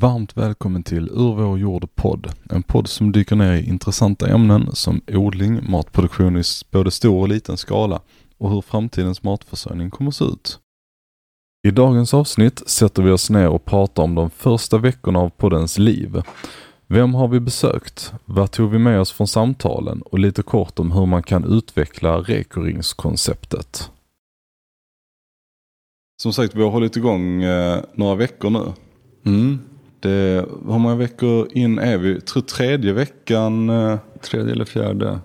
Varmt välkommen till Ur vår jord podd. En podd som dyker ner i intressanta ämnen som odling, matproduktion i både stor och liten skala och hur framtidens matförsörjning kommer se ut. I dagens avsnitt sätter vi oss ner och pratar om de första veckorna av poddens liv. Vem har vi besökt? Vad tog vi med oss från samtalen? Och lite kort om hur man kan utveckla rekoringskonceptet. Som sagt, vi har hållit igång eh, några veckor nu. Mm. Det, hur många veckor in är vi? Tror tredje veckan. eh, Tredje eller fjärde.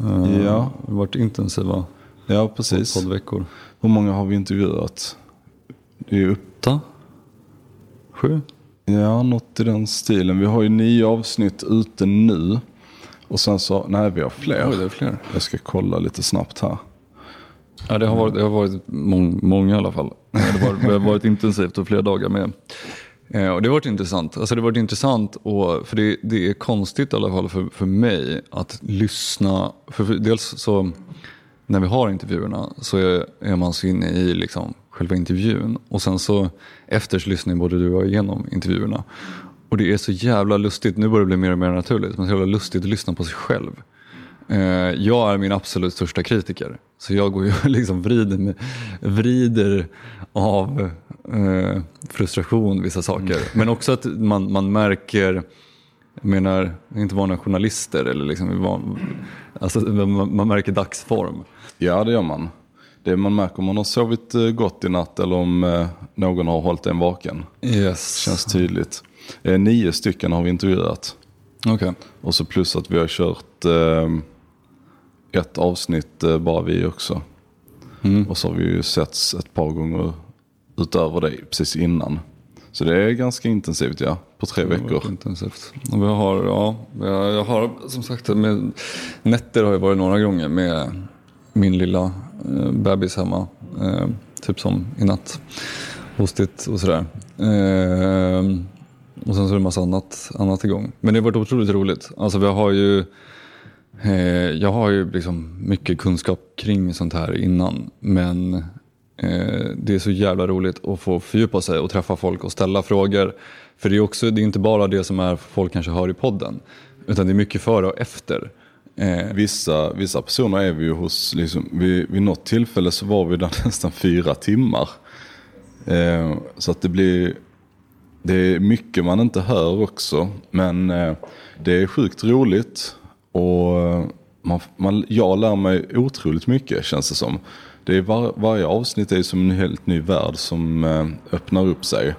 Uh, Ja. Det har varit intensiva Ja, precis. poddveckor. Hur många har vi intervjuat? Det är upp, Åtta? Sju? ja, något i den stilen. Vi har ju nio avsnitt ute nu. Och sen så, nej vi har fler. Oj, det är fler. Jag ska kolla lite snabbt här. Ja, det har varit, det har varit mång, många i alla fall. Det har varit, det har varit intensivt och flera dagar med. Eh, och det har varit intressant. Alltså det har varit intressant och, för det, det är konstigt i alla fall för, för mig att lyssna. För, för dels så när vi har intervjuerna så är, är man så inne i liksom själva intervjun. Och sen så efter så lyssnar både du och jag igenom intervjuerna. Och det är så jävla lustigt, nu börjar det bli mer och mer naturligt, men så jävla lustigt att lyssna på sig själv. Eh, jag är min absolut största kritiker. Så jag går ju och liksom vrider, vrider av eh, frustration vissa saker. Men också att man, man märker, jag menar, inte vana journalister eller liksom, van, alltså, man, man märker dagsform. Ja, det gör man. Det man märker om man har sovit eh, gott i natt eller om eh, någon har hållit en vaken. Yes. Känns tydligt. Eh, Nio stycken har vi intervjuat. Okej. Och så plus att vi har kört ett avsnitt bara vi också. Mm. Och så har vi ju setts ett par gånger utöver det precis innan. Så det är ganska intensivt ja, på tre veckor. Intensivt. Och vi har, ja, jag, har som sagt, med, nätter har jag varit några gånger med min lilla eh, bebis hemma. Eh, typ som i natt. Hostigt och sådär. Eh, och sen så är det massa annat, annat igång. Men det har varit otroligt roligt. Alltså vi har ju Eh, jag har ju liksom mycket kunskap kring sånt här innan. Men Eh, det är så jävla roligt att få fördjupa sig och träffa folk och ställa frågor. För det är, också, det är inte bara det som är folk kanske hör i podden. Utan det är mycket före och efter. Eh, Vissa, vissa personer är vi ju hos, liksom, vid, vid något tillfälle så var vi där nästan fyra timmar. Eh, så att det blir, det är mycket man inte hör också. Men eh, det är sjukt roligt. Och eh, man, man, jag lär mig otroligt mycket känns det som. Det är var, varje avsnitt är som en helt ny värld som eh, öppnar upp sig.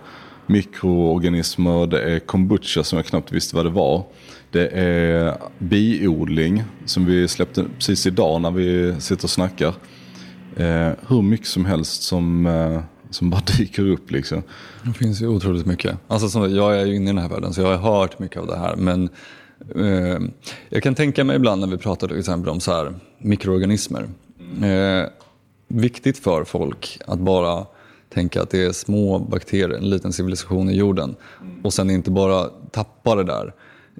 Mikroorganismer, det är kombucha som jag knappt visste vad det var. Det är biodling som vi släppte precis idag när vi sitter och snackar. Eh, hur mycket som helst som, eh, som bara dyker upp liksom. Det finns ju otroligt mycket. Alltså, som, jag är ju inne i den här världen så jag har hört mycket av det här. Men eh, jag kan tänka mig ibland när vi pratar till exempel om så här, mikroorganismer. Eh, viktigt för folk att bara tänka att det är små bakterier, en liten civilisation i jorden. Och sen inte bara tappa det där.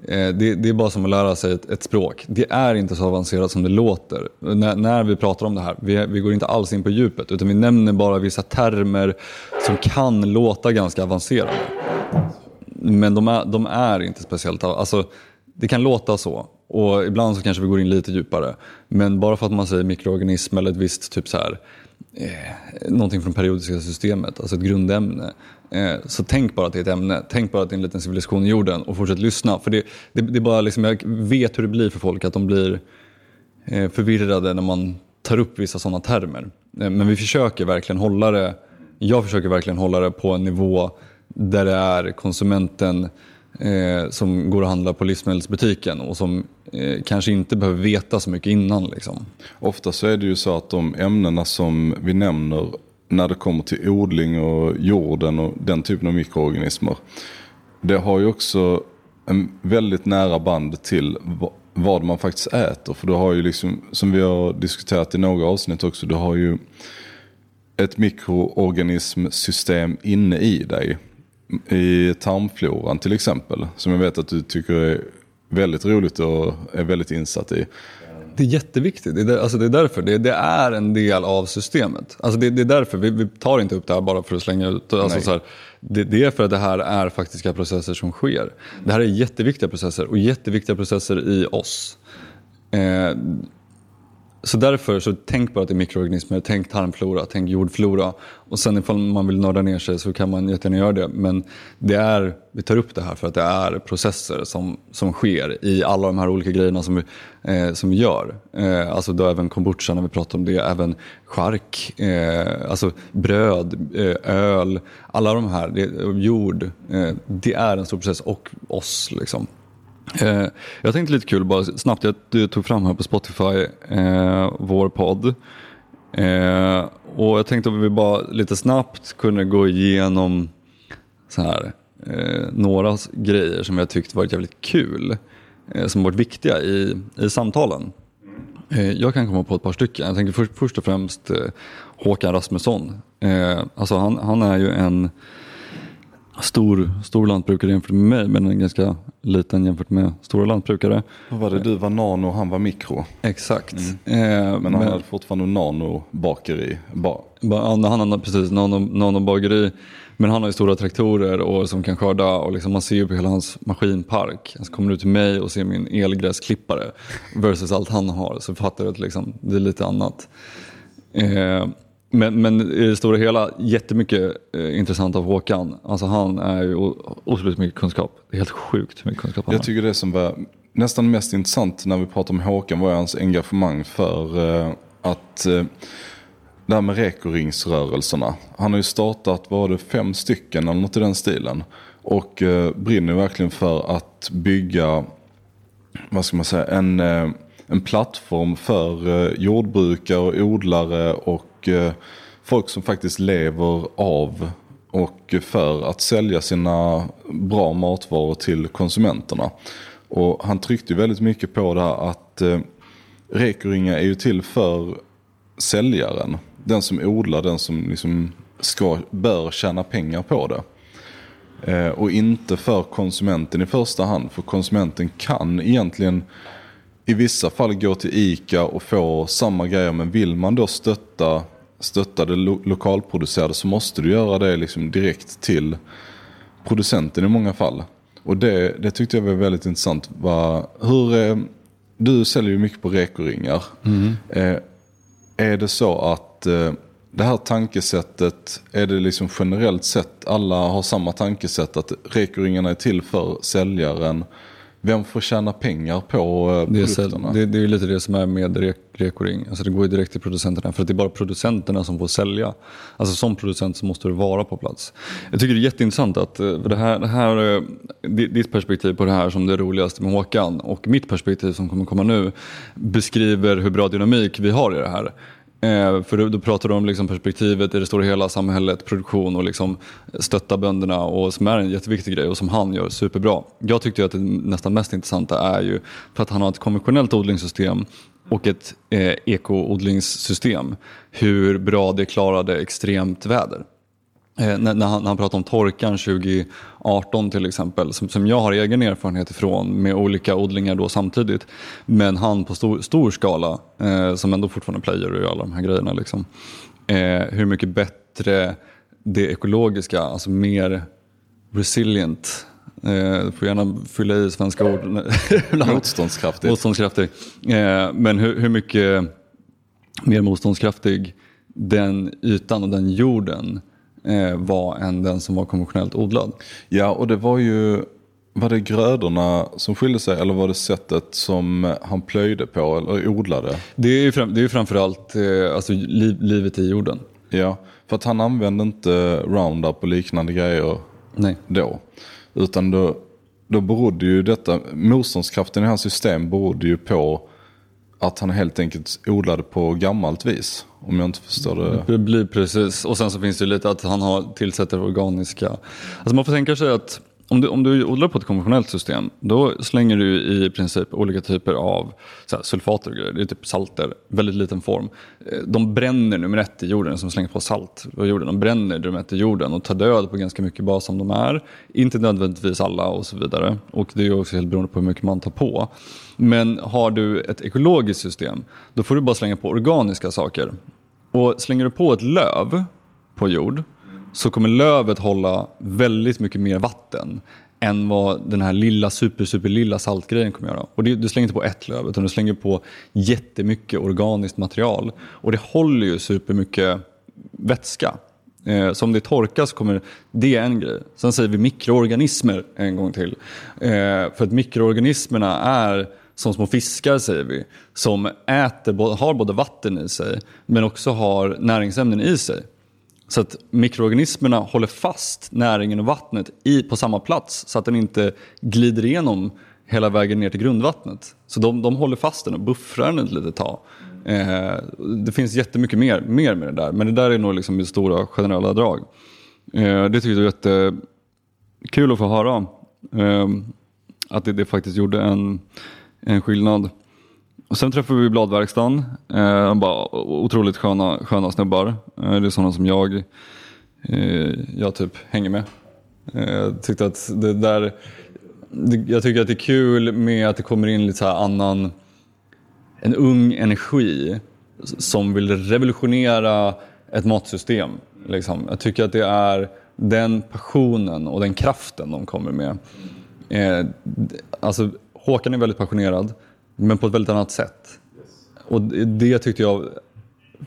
Eh, det, det är bara som att lära sig ett, ett språk. Det är inte så avancerat som det låter. När, när vi pratar om det här, vi, vi går inte alls in på djupet utan vi nämner bara vissa termer som kan låta ganska avancerade. Men de är, de är inte speciellt, alltså det kan låta så och ibland så kanske vi går in lite djupare. Men bara för att man säger mikroorganism eller ett visst typ så här, eh, någonting från periodiska systemet, alltså ett grundämne. Eh, så tänk bara att det är ett ämne, tänk bara att det är en liten civilisation i jorden och fortsätt lyssna. För det, det, det är bara liksom, jag vet hur det blir för folk, att de blir eh, förvirrade när man tar upp vissa sådana termer. Eh, men vi försöker verkligen hålla det, jag försöker verkligen hålla det på en nivå där det är konsumenten eh, som går och handlar på livsmedelsbutiken och som eh, kanske inte behöver veta så mycket innan. Liksom. Ofta så är det ju så att de ämnena som vi nämner när det kommer till odling och jorden och den typen av mikroorganismer. Det har ju också en väldigt nära band till vad man faktiskt äter. För du har ju liksom, som vi har diskuterat i några avsnitt också, du har ju ett mikroorganismsystem inne i dig. I tarmfloran till exempel. Som jag vet att du tycker är väldigt roligt och är väldigt insatt i. Det är jätteviktigt. Det är, alltså det är därför. Det, det, är en del av systemet. Alltså det, det är därför. Vi, vi, tar inte upp det här bara för att slänga ut. Alltså så här, det, det, är för att det här är faktiska processer som sker. Det här är jätteviktiga processer och jätteviktiga processer i oss. Eh, så därför, så tänk bara att det är mikroorganismer, tänk tarmflora, tänk jordflora. Och sen ifall man vill nörda ner sig så kan man jättegärna göra det. Men det är, vi tar upp det här för att det är processer som, som sker i alla de här olika grejerna som vi, eh, som vi gör. Eh, alltså då även kombucha när vi pratar om det, även chark, eh, alltså bröd, eh, öl, alla de här, det, jord. Eh, det är en stor process och oss liksom. Eh, jag tänkte lite kul bara snabbt, jag tog fram här på Spotify eh, vår podd. Eh, och jag tänkte om vi bara lite snabbt kunde gå igenom så här, eh, några grejer som jag tyckte varit jävligt kul. Eh, som varit viktiga i, i samtalen. Eh, jag kan komma på ett par stycken. Jag tänker först, först och främst eh, Håkan Rasmusson. Eh, alltså han, han är ju en stor, stor lantbrukare jämfört med mig men en ganska liten jämfört med stora lantbrukare. Vad var det, du var nano och han var mikro? Exakt. Mm. Eh, men han men, hade fortfarande nano-bakeri? Ba. han hade precis nano-bageri. Men han har ju stora traktorer och som kan skörda och liksom man ser ju på hela hans maskinpark. Så kommer du till mig och ser min elgräsklippare versus allt han har så fattar du att liksom, det är lite annat. Eh, men, men i det stora hela, jättemycket eh, intressant av Håkan. Alltså han är ju otroligt mycket kunskap. Det är helt sjukt hur mycket kunskap han har. Jag tycker det som var nästan mest intressant när vi pratade om Håkan var hans engagemang för eh, att eh, det här med rekoringsrörelserna. Han har ju startat, var det fem stycken eller något i den stilen. Och eh, brinner verkligen för att bygga, vad ska man säga, en, eh, en plattform för eh, jordbrukare och odlare och och eh, folk som faktiskt lever av och för att sälja sina bra matvaror till konsumenterna. Och han tryckte väldigt mycket på det här att eh, rekoringa är ju till för säljaren. Den som odlar, den som liksom ska, bör tjäna pengar på det. Eh, och inte för konsumenten i första hand. För konsumenten kan egentligen i vissa fall gå till ICA och få samma grejer. Men vill man då stötta stötta det lo lokalproducerade så måste du göra det liksom direkt till producenten i många fall. Och det, det tyckte jag var väldigt intressant. Va, hur, eh, du säljer ju mycket på rekoringar. Mm. Eh, är det så att eh, det här tankesättet, är det liksom generellt sett alla har samma tankesätt att rekoringarna är till för säljaren vem får tjäna pengar på eh, produkterna? Det är, det, det är lite det som är med rekoring. Alltså det går ju direkt till producenterna för att det är bara producenterna som får sälja. Alltså som producent så måste du vara på plats. Jag tycker det är jätteintressant att eh, det här, det här, eh, ditt perspektiv på det här som det roligaste med Håkan och mitt perspektiv som kommer komma nu beskriver hur bra dynamik vi har i det här. Eh, för då, då pratar du om liksom perspektivet i det stora hela samhället, produktion och liksom stötta bönderna och som är en jätteviktig grej och som han gör superbra. Jag tyckte att det nästan mest intressanta är ju för att han har ett konventionellt odlingssystem och ett eh, ekoodlingssystem. Hur bra det klarade extremt väder. Eh, när, när, han, när han pratar om torkan 2018 till exempel, som, som jag har egen erfarenhet ifrån med olika odlingar då samtidigt. Men han på stor, stor skala, eh, som ändå fortfarande player och alla de här grejerna. Liksom. Eh, hur mycket bättre det ekologiska, alltså mer resilient. Eh, du får gärna fylla i svenska ord. Motståndskraftig. Motståndskraftig. Eh, men hur, hur mycket mer motståndskraftig den ytan och den jorden eh, var än den som var konventionellt odlad. Ja, och det var ju, var det grödorna som skilde sig eller var det sättet som han plöjde på eller odlade? Det är ju fram, det är framförallt eh, alltså, liv, livet i jorden. Ja, för att han använde inte Roundup och liknande grejer Nej. då. Utan då, då berodde ju detta, motståndskraften i hans system berodde ju på att han helt enkelt odlade på gammalt vis. Om jag inte förstår det. Det blir precis. Och sen så finns det lite att han har tillsätter organiska. Alltså man får tänka sig att om du, om du odlar på ett konventionellt system, då slänger du i princip olika typer av så här, sulfater och grejer. Det är typ salter, väldigt liten form. Eh, de bränner nummer ett i jorden, som slänger på salt på jorden. De bränner nummer ett i jorden och tar död på ganska mycket bas som de är. Inte nödvändigtvis alla och så vidare. Och det är också helt beroende på hur mycket man tar på. Men har du ett ekologiskt system, då får du bara slänga på organiska saker. Och slänger du på ett löv på jord, så kommer lövet hålla väldigt mycket mer vatten än vad den här lilla super, super lilla saltgrejen kommer göra. Och det, du slänger inte på ett löv utan du slänger på jättemycket organiskt material. Och det håller ju supermycket vätska. Eh, så om det torkas så kommer det en grej. Sen säger vi mikroorganismer en gång till. Eh, för att mikroorganismerna är som små fiskar säger vi, som äter, har både vatten i sig men också har näringsämnen i sig. Så att mikroorganismerna håller fast näringen och vattnet i, på samma plats så att den inte glider igenom hela vägen ner till grundvattnet. Så de, de håller fast den och buffrar den ett litet tag. Eh, det finns jättemycket mer, mer med det där, men det där är nog liksom i stora generella drag. Eh, det tycker jag är jättekul att få höra. Eh, att det, det, faktiskt gjorde en, en skillnad. Och sen träffade vi bladverkstan. Eh, bara otroligt sköna, sköna snubbar. Eh, det är sådana som jag, eh, jag typ hänger med. Eh, tyckte att det där, det, jag tycker att det är kul med att det kommer in lite så annan, en ung energi som vill revolutionera ett matsystem. Liksom. Jag tycker att det är den passionen och den kraften de kommer med. Eh, alltså, Håkan är väldigt passionerad. Men på ett väldigt annat sätt. Och det tyckte jag,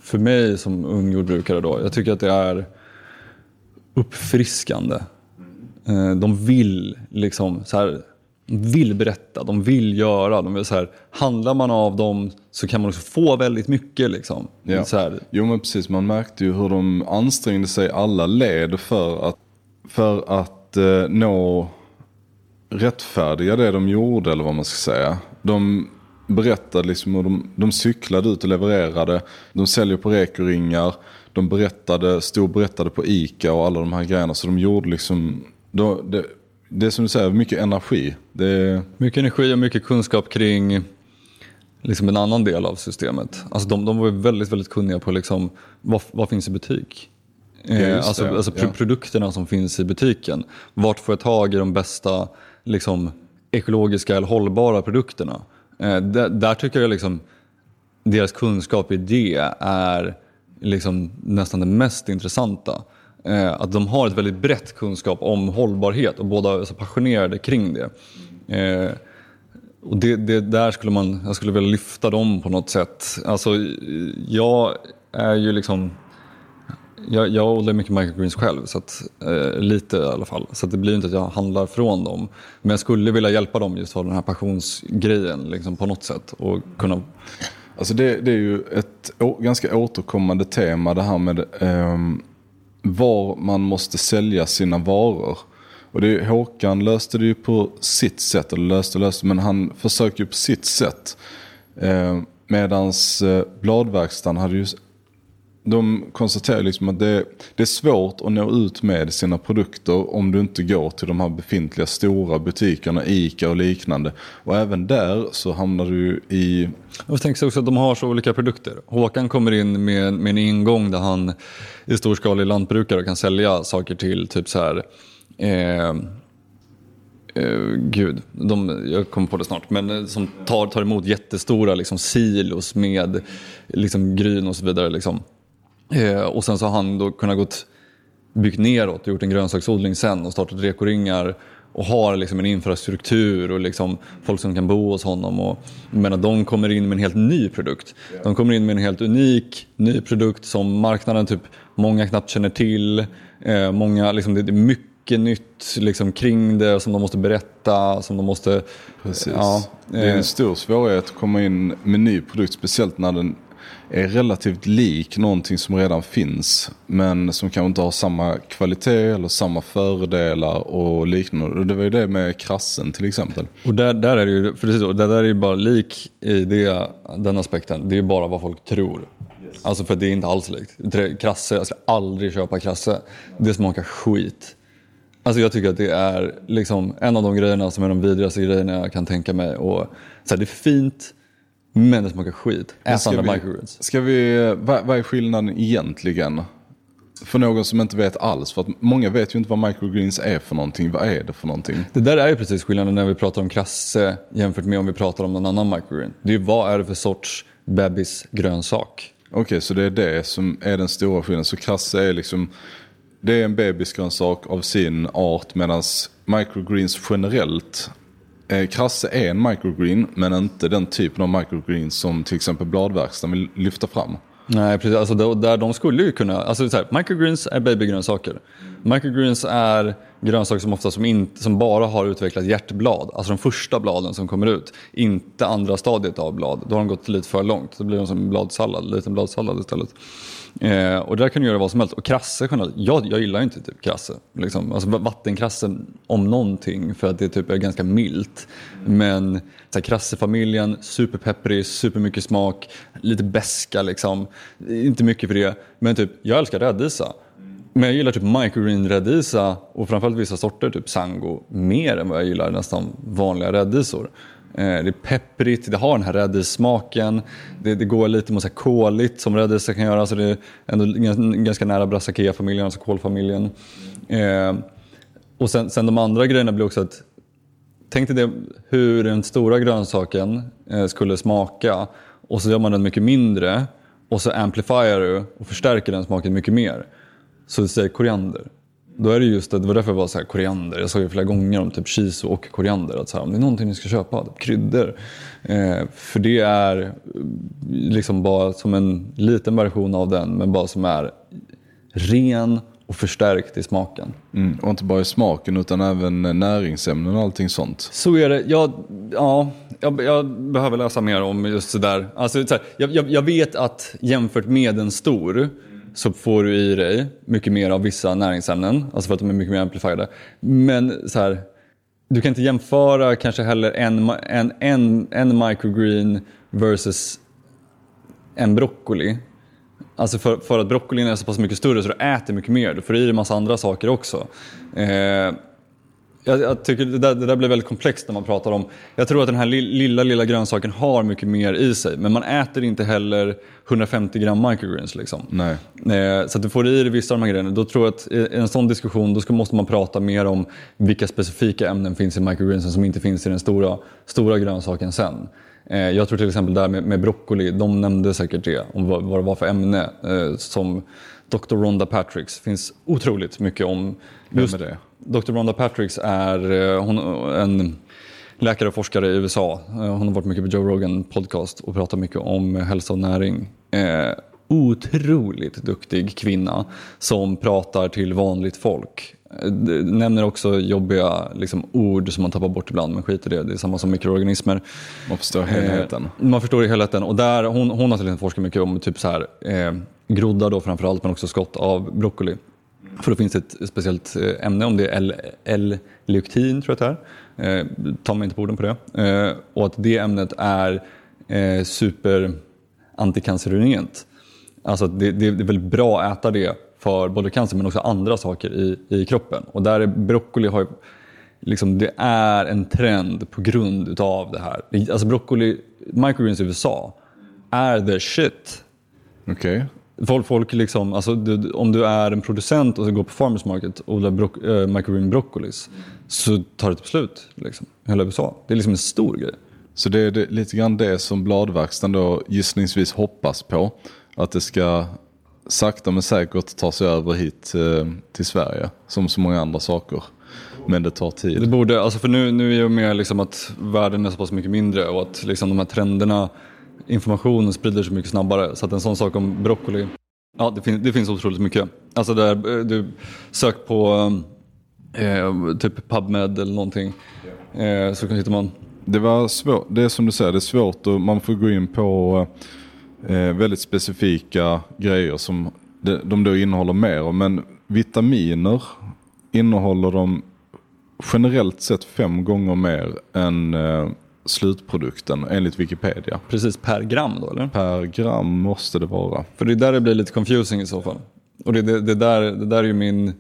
för mig som ung jordbrukare då, jag tycker att det är uppfriskande. Eh, de vill liksom så här, vill berätta, de vill göra. De vill så här, handlar man av dem så kan man också få väldigt mycket. Liksom. Ja. Så här. Jo men precis, man märkte ju hur de ansträngde sig alla led för att, för att eh, nå rättfärdiga det de gjorde eller vad man ska säga. De berättade liksom hur de, de cyklade ut och levererade. De säljer på rekoringar. De berättade, stod berättade på ICA och alla de här grejerna. Så de gjorde liksom, då, det, det är som du säger, mycket energi. Det... Mycket energi och mycket kunskap kring liksom en annan del av systemet. Alltså de, de var väldigt, väldigt kunniga på liksom, vad, vad finns i butik. Eh, alltså, alltså ja. produkterna som finns i butiken. Vart får jag tag i de bästa liksom, ekologiska eller hållbara produkterna? Eh, där, där, tycker jag liksom deras kunskap i det är liksom nästan det mest intressanta. Eh, att de har ett väldigt brett kunskap om hållbarhet och båda är så passionerade kring det. Eh, och det, det, där skulle man, jag skulle vilja lyfta dem på något sätt. Alltså, jag är ju liksom jag, jag odlar mycket microgreens själv, så att, eh, lite i alla fall. Så det blir inte att jag handlar från dem. Men jag skulle vilja hjälpa dem just för den här passionsgrejen liksom, på något sätt. Och kunna... Alltså det, det är ju ett å, ganska återkommande tema det här med eh, var man måste sälja sina varor. Och det, Håkan löste det ju på sitt sätt, eller löste löste, men han försökte ju på sitt sätt. Eh, medans eh, bladverkstan hade ju de konstaterar liksom att det, det, är svårt att nå ut med sina produkter om du inte går till de här befintliga stora butikerna, ICA och liknande. Och även där så hamnar du i... Jag tänker också att de har så olika produkter. Håkan kommer in med, med en ingång där han är storskalig lantbrukare och kan sälja saker till typ så här eh, Uh, gud, de, jag kommer på det snart, men eh, som tar, tar emot jättestora liksom, silos med liksom, gryn och så vidare. Liksom. Eh, och sen så har han då kunnat gått, byggt neråt och gjort en grönsaksodling sen och startat rekoringar och har liksom en infrastruktur och liksom folk som kan bo hos honom. Och, men de kommer in med en helt ny produkt. De kommer in med en helt unik ny produkt som marknaden typ många knappt känner till. Eh, många, liksom, det är mycket nytt liksom, kring det som de måste berätta. Som de måste, Precis. Ja, det är en eh, stor svårighet att komma in med ny produkt, speciellt när den är relativt lik någonting som redan finns. Men som kanske inte har samma kvalitet eller samma fördelar och liknande. Och det var ju det med krassen till exempel. Och där, där är det ju, precis, och där är ju bara lik i det, den aspekten. Det är ju bara vad folk tror. Yes. Alltså för det är inte alls likt. Krasse, jag ska aldrig köpa krasse. Det smakar skit. Alltså jag tycker att det är liksom en av de grejerna som är de vidrigaste grejerna jag kan tänka mig. Och, så här, det är fint, men det smakar skit. Ät andra microgreens. ska vi, vad, vad är skillnaden egentligen? För någon som inte vet alls. För att många vet ju inte vad microgreens är för någonting. Vad är det för någonting? Det där är ju precis skillnaden när vi pratar om krasse jämfört med om vi pratar om någon annan microgreen. Det är ju vad är det för sorts bebisgrönsak? Okej, så det är det som är den stora skillnaden. Så krasse är liksom, det är en bebisgrönsak av sin art medan microgreens generellt, Eh, krasse är en microgreen men inte den typen av microgreen som till exempel bladverkstan vill lyfta fram. Nej, precis. Alltså, där, de skulle ju kunna... Alltså, så här, microgreens är babygrönsaker. Microgreens är grönsaker som ofta som, in, som bara har utvecklat hjärtblad. Alltså de första bladen som kommer ut. Inte andra stadiet av blad. Då har de gått lite för långt. Då blir de som bladsallad, liten bladsallad istället. Eh, och där kan du göra vad som helst. Och krasse generellt, jag, jag gillar inte typ krasse. Liksom. Alltså vattenkrasse om någonting för att det typ är ganska milt. Men så här, krassefamiljen, superpepprig, supermycket smak, lite beska liksom. Inte mycket för det. Men typ, jag älskar rädisa. Men jag gillar typ microgreen rädisa och framförallt vissa sorter, typ sango, mer än vad jag gillar nästan vanliga rädisor. Eh, det är pepprigt, det har den här rädissmaken, det, det går lite mot så här koligt som rädisa kan göra, så det är ändå ganska nära brassakea-familjen, alltså kolfamiljen. Eh, och sen, sen de andra grejerna blir också att Tänk dig det, hur den stora grönsaken eh, skulle smaka och så gör man den mycket mindre och så amplifierar du och förstärker den smaken mycket mer. Så du säger koriander. Då är det just det, det var därför jag var så här koriander. Jag sa ju flera gånger om typ shiso och koriander. Att så här, om det är någonting ni ska köpa, typ kryddor. Eh, för det är eh, liksom bara som en liten version av den men bara som är ren och förstärkt i smaken. Mm. Och inte bara i smaken utan även näringsämnen och allting sånt. Så är det. Jag, ja, jag, jag behöver läsa mer om just det där. Alltså, så här, jag, jag, jag vet att jämfört med en stor så får du i dig mycket mer av vissa näringsämnen. Alltså för att de är mycket mer amplifierade. Men så här, du kan inte jämföra kanske heller en, en, en, en microgreen versus en broccoli. Alltså för, för att broccolin är så pass mycket större så du äter mycket mer. Du får i dig en massa andra saker också. Eh, jag, jag tycker det där, det där blir väldigt komplext när man pratar om... Jag tror att den här li- lilla, lilla grönsaken har mycket mer i sig. Men man äter inte heller 150 gram microgreens. Liksom. Nej. Eh, så att du får i dig vissa av de här grejerna. Då tror jag att i en sån diskussion då ska, måste man prata mer om vilka specifika ämnen finns i microgreensen som inte finns i den stora, stora grönsaken sen. Eh, jag tror till exempel där med, med broccoli, de nämnde säkert det, om vad, vad det var för ämne. Eh, som Dr. Rhonda Patricks. finns otroligt mycket om. Vem just- är det? Dr. Rhonda Patricks är eh, hon, en läkare och forskare i USA. Eh, Hon har varit mycket på Joe Rogan podcast och pratat mycket om hälsa och näring. Eh, otroligt duktig kvinna som pratar till vanligt folk. Eh, Nämner också jobbiga liksom, ord som man tappar bort ibland, men skit i det. Det är samma som mikroorganismer. Man förstår helheten. Eh, man förstår helheten. Och där, hon, hon har till exempel forskat mycket om typ så här, eh, groddar då framförallt, men också skott av broccoli. För då finns det ett speciellt eh, ämne, om det är L-leuktin, tror jag att det är. Eh, ta mig inte på orden på det. Eh, och att det ämnet är eh, super anticancerogent. Alltså att det, det, det är väldigt bra att äta det för både cancer men också andra saker i, i kroppen. Och där är broccoli har ju, liksom, det är en trend på grund utav det här. Alltså broccoli, microgreens i USA är the shit. Okej. Folk, folk liksom, alltså, du, om du är en producent och går på farmers market och odlar bro, äh, microgreen broccolis så tar det typ slut liksom, i hela USA. Det är liksom en stor grej. Så det är det, lite grann det som bladverkstan då gissningsvis hoppas på. Att det ska sakta men säkert ta sig över hit eh, till Sverige. Som så många andra saker. Men det tar Det tid. borde, alltså för nu, nu är jag med liksom att världen är så pass mycket mindre och att liksom de här trenderna, informationen sprider sig mycket snabbare. Så att en sån sak om broccoli, ja det, fin, det finns otroligt mycket. Alltså där eh, du sök på eh, typ PubMed eller någonting eh, så hittar man Det var svårt, det är som du säger, det är svårt och man får gå in på eh, väldigt specifika grejer som de, de då innehåller mer av. Men vitaminer innehåller de generellt sett fem gånger mer än eh, slutprodukten enligt Wikipedia. precis per gram då eller? Per gram måste det vara. För det är där det blir lite confusing i så fall. Och det, det, det, där, det där är ju min,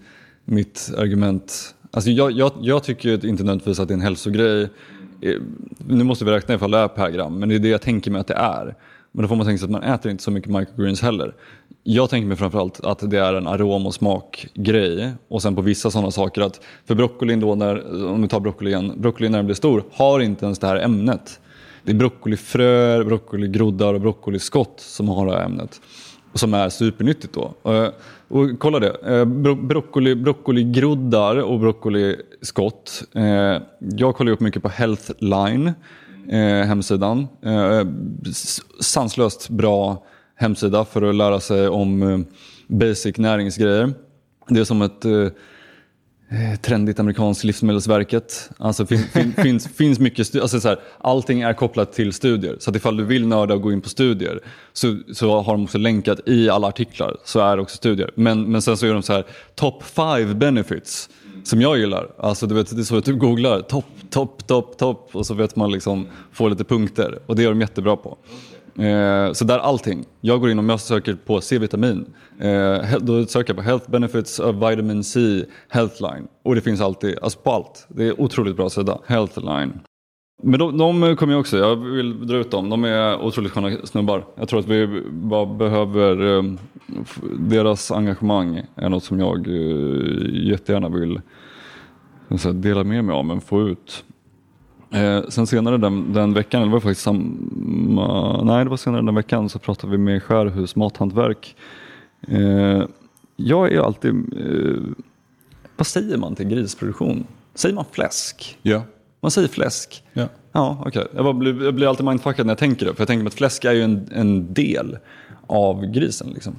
mitt argument Alltså jag, jag, jag tycker inte nödvändigtvis att det är en hälsogrej. Eh, Nu måste vi räkna ifall det är per gram, men det är det jag tänker mig att det är. Men då får man tänka sig att man äter inte så mycket microgreens heller. Jag tänker mig framförallt att det är en arom och smakgrej. Och sen på vissa sådana saker att för broccolin då, när, om vi tar broccoli igen, broccoli när den blir stor har inte ens det här ämnet. Det är broccolifröer, broccoligroddar och broccoliskott som har det här ämnet. Som är supernyttigt då. Eh, och kolla det, eh, bro- broccoli, broccoligroddar och broccoliskott. Eh, jag kollar upp mycket på Healthline, eh, hemsidan. Eh, Sanslöst bra hemsida för att lära sig om eh, basic näringsgrejer. Det är som ett eh, eh, trendigt amerikanskt livsmedelsverket. Alltså fin, fin, finns, finns mycket alltså så här, allting är kopplat till studier. Så att ifall du vill nörda och gå in på studier så, så har de också länkat i alla artiklar så är det också studier. Men, men sen så gör de så här top five benefits som jag gillar. Alltså du vet, det är så att du googlar topp, topp, topp, topp och så vet man liksom får lite punkter och det är de jättebra på. Eh, så där allting. Jag går in och jag söker på C-vitamin. Eh, då söker jag på Health Benefits of Vitamin C Healthline. Och det finns alltid, alltså på allt. Det är otroligt bra sida. Healthline. Men de, de kommer jag också, jag vill dra ut dem. De är otroligt sköna snubbar. Jag tror att vi bara behöver, eh, deras engagemang är något som jag eh, jättegärna vill dela med mig av, men få ut. Eh, sen senare den, den veckan, eller det var faktiskt samma, nej det var senare den veckan så pratade vi med Skärhus Mathantverk. Eh, jag är alltid, eh, vad säger man till grisproduktion? Säger man fläsk? Ja. Man säger fläsk. ja. Ja, okej. Jag, blir, jag blir alltid mindfuckad när jag tänker det. För jag tänker att fläsk är ju en, en del av grisen. Liksom.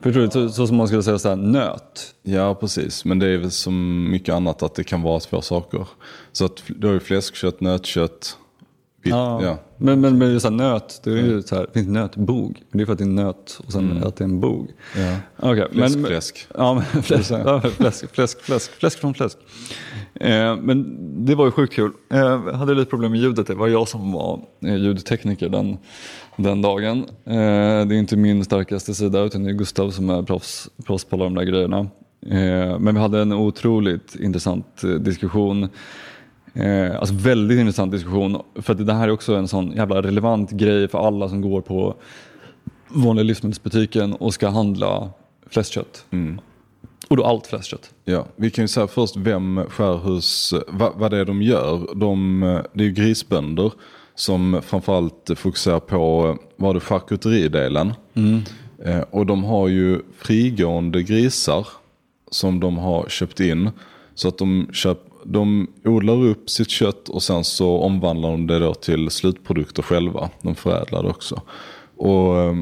Förstår du? Så, så som man skulle säga så här, nöt. Ja, precis. Men det är väl som mycket annat att det kan vara två saker. Så att du har ju fläskkött, nötkött. Vitt, ja. Men, men, men så här, nöt, det, är ju så här, det finns nötbog. Men det är för att det är nöt och sen att det är en bog. Ja. Okej, men- Fläsk, fläsk. Ja, men fläsk, ja, fläsk, fläsk, fläsk, fläsk från fläsk. Eh, men det var ju sjukt kul. Eh, jag hade lite problem med ljudet. Det var jag som var eh, ljudtekniker den, den dagen. Eh, det är inte min starkaste sida utan det är Gustav som är proffs, proffs på alla de där grejerna. Eh, men vi hade en otroligt intressant eh, diskussion. Alltså väldigt intressant diskussion. För att det här är också en sån jävla relevant grej för alla som går på vanliga livsmedelsbutiken och ska handla fläskkött. Mm. Och då allt fläskkött. Ja, vi kan ju säga först vem Skärhus, vad, vad det är de gör. De, det är ju grisbönder som framförallt fokuserar på, vad det charkuteridelen. Eh, och de har ju frigående grisar som de har köpt in. Så att de, köp, de odlar upp sitt kött och sen så omvandlar de det då till slutprodukter själva. De förädlar det också. Och eh,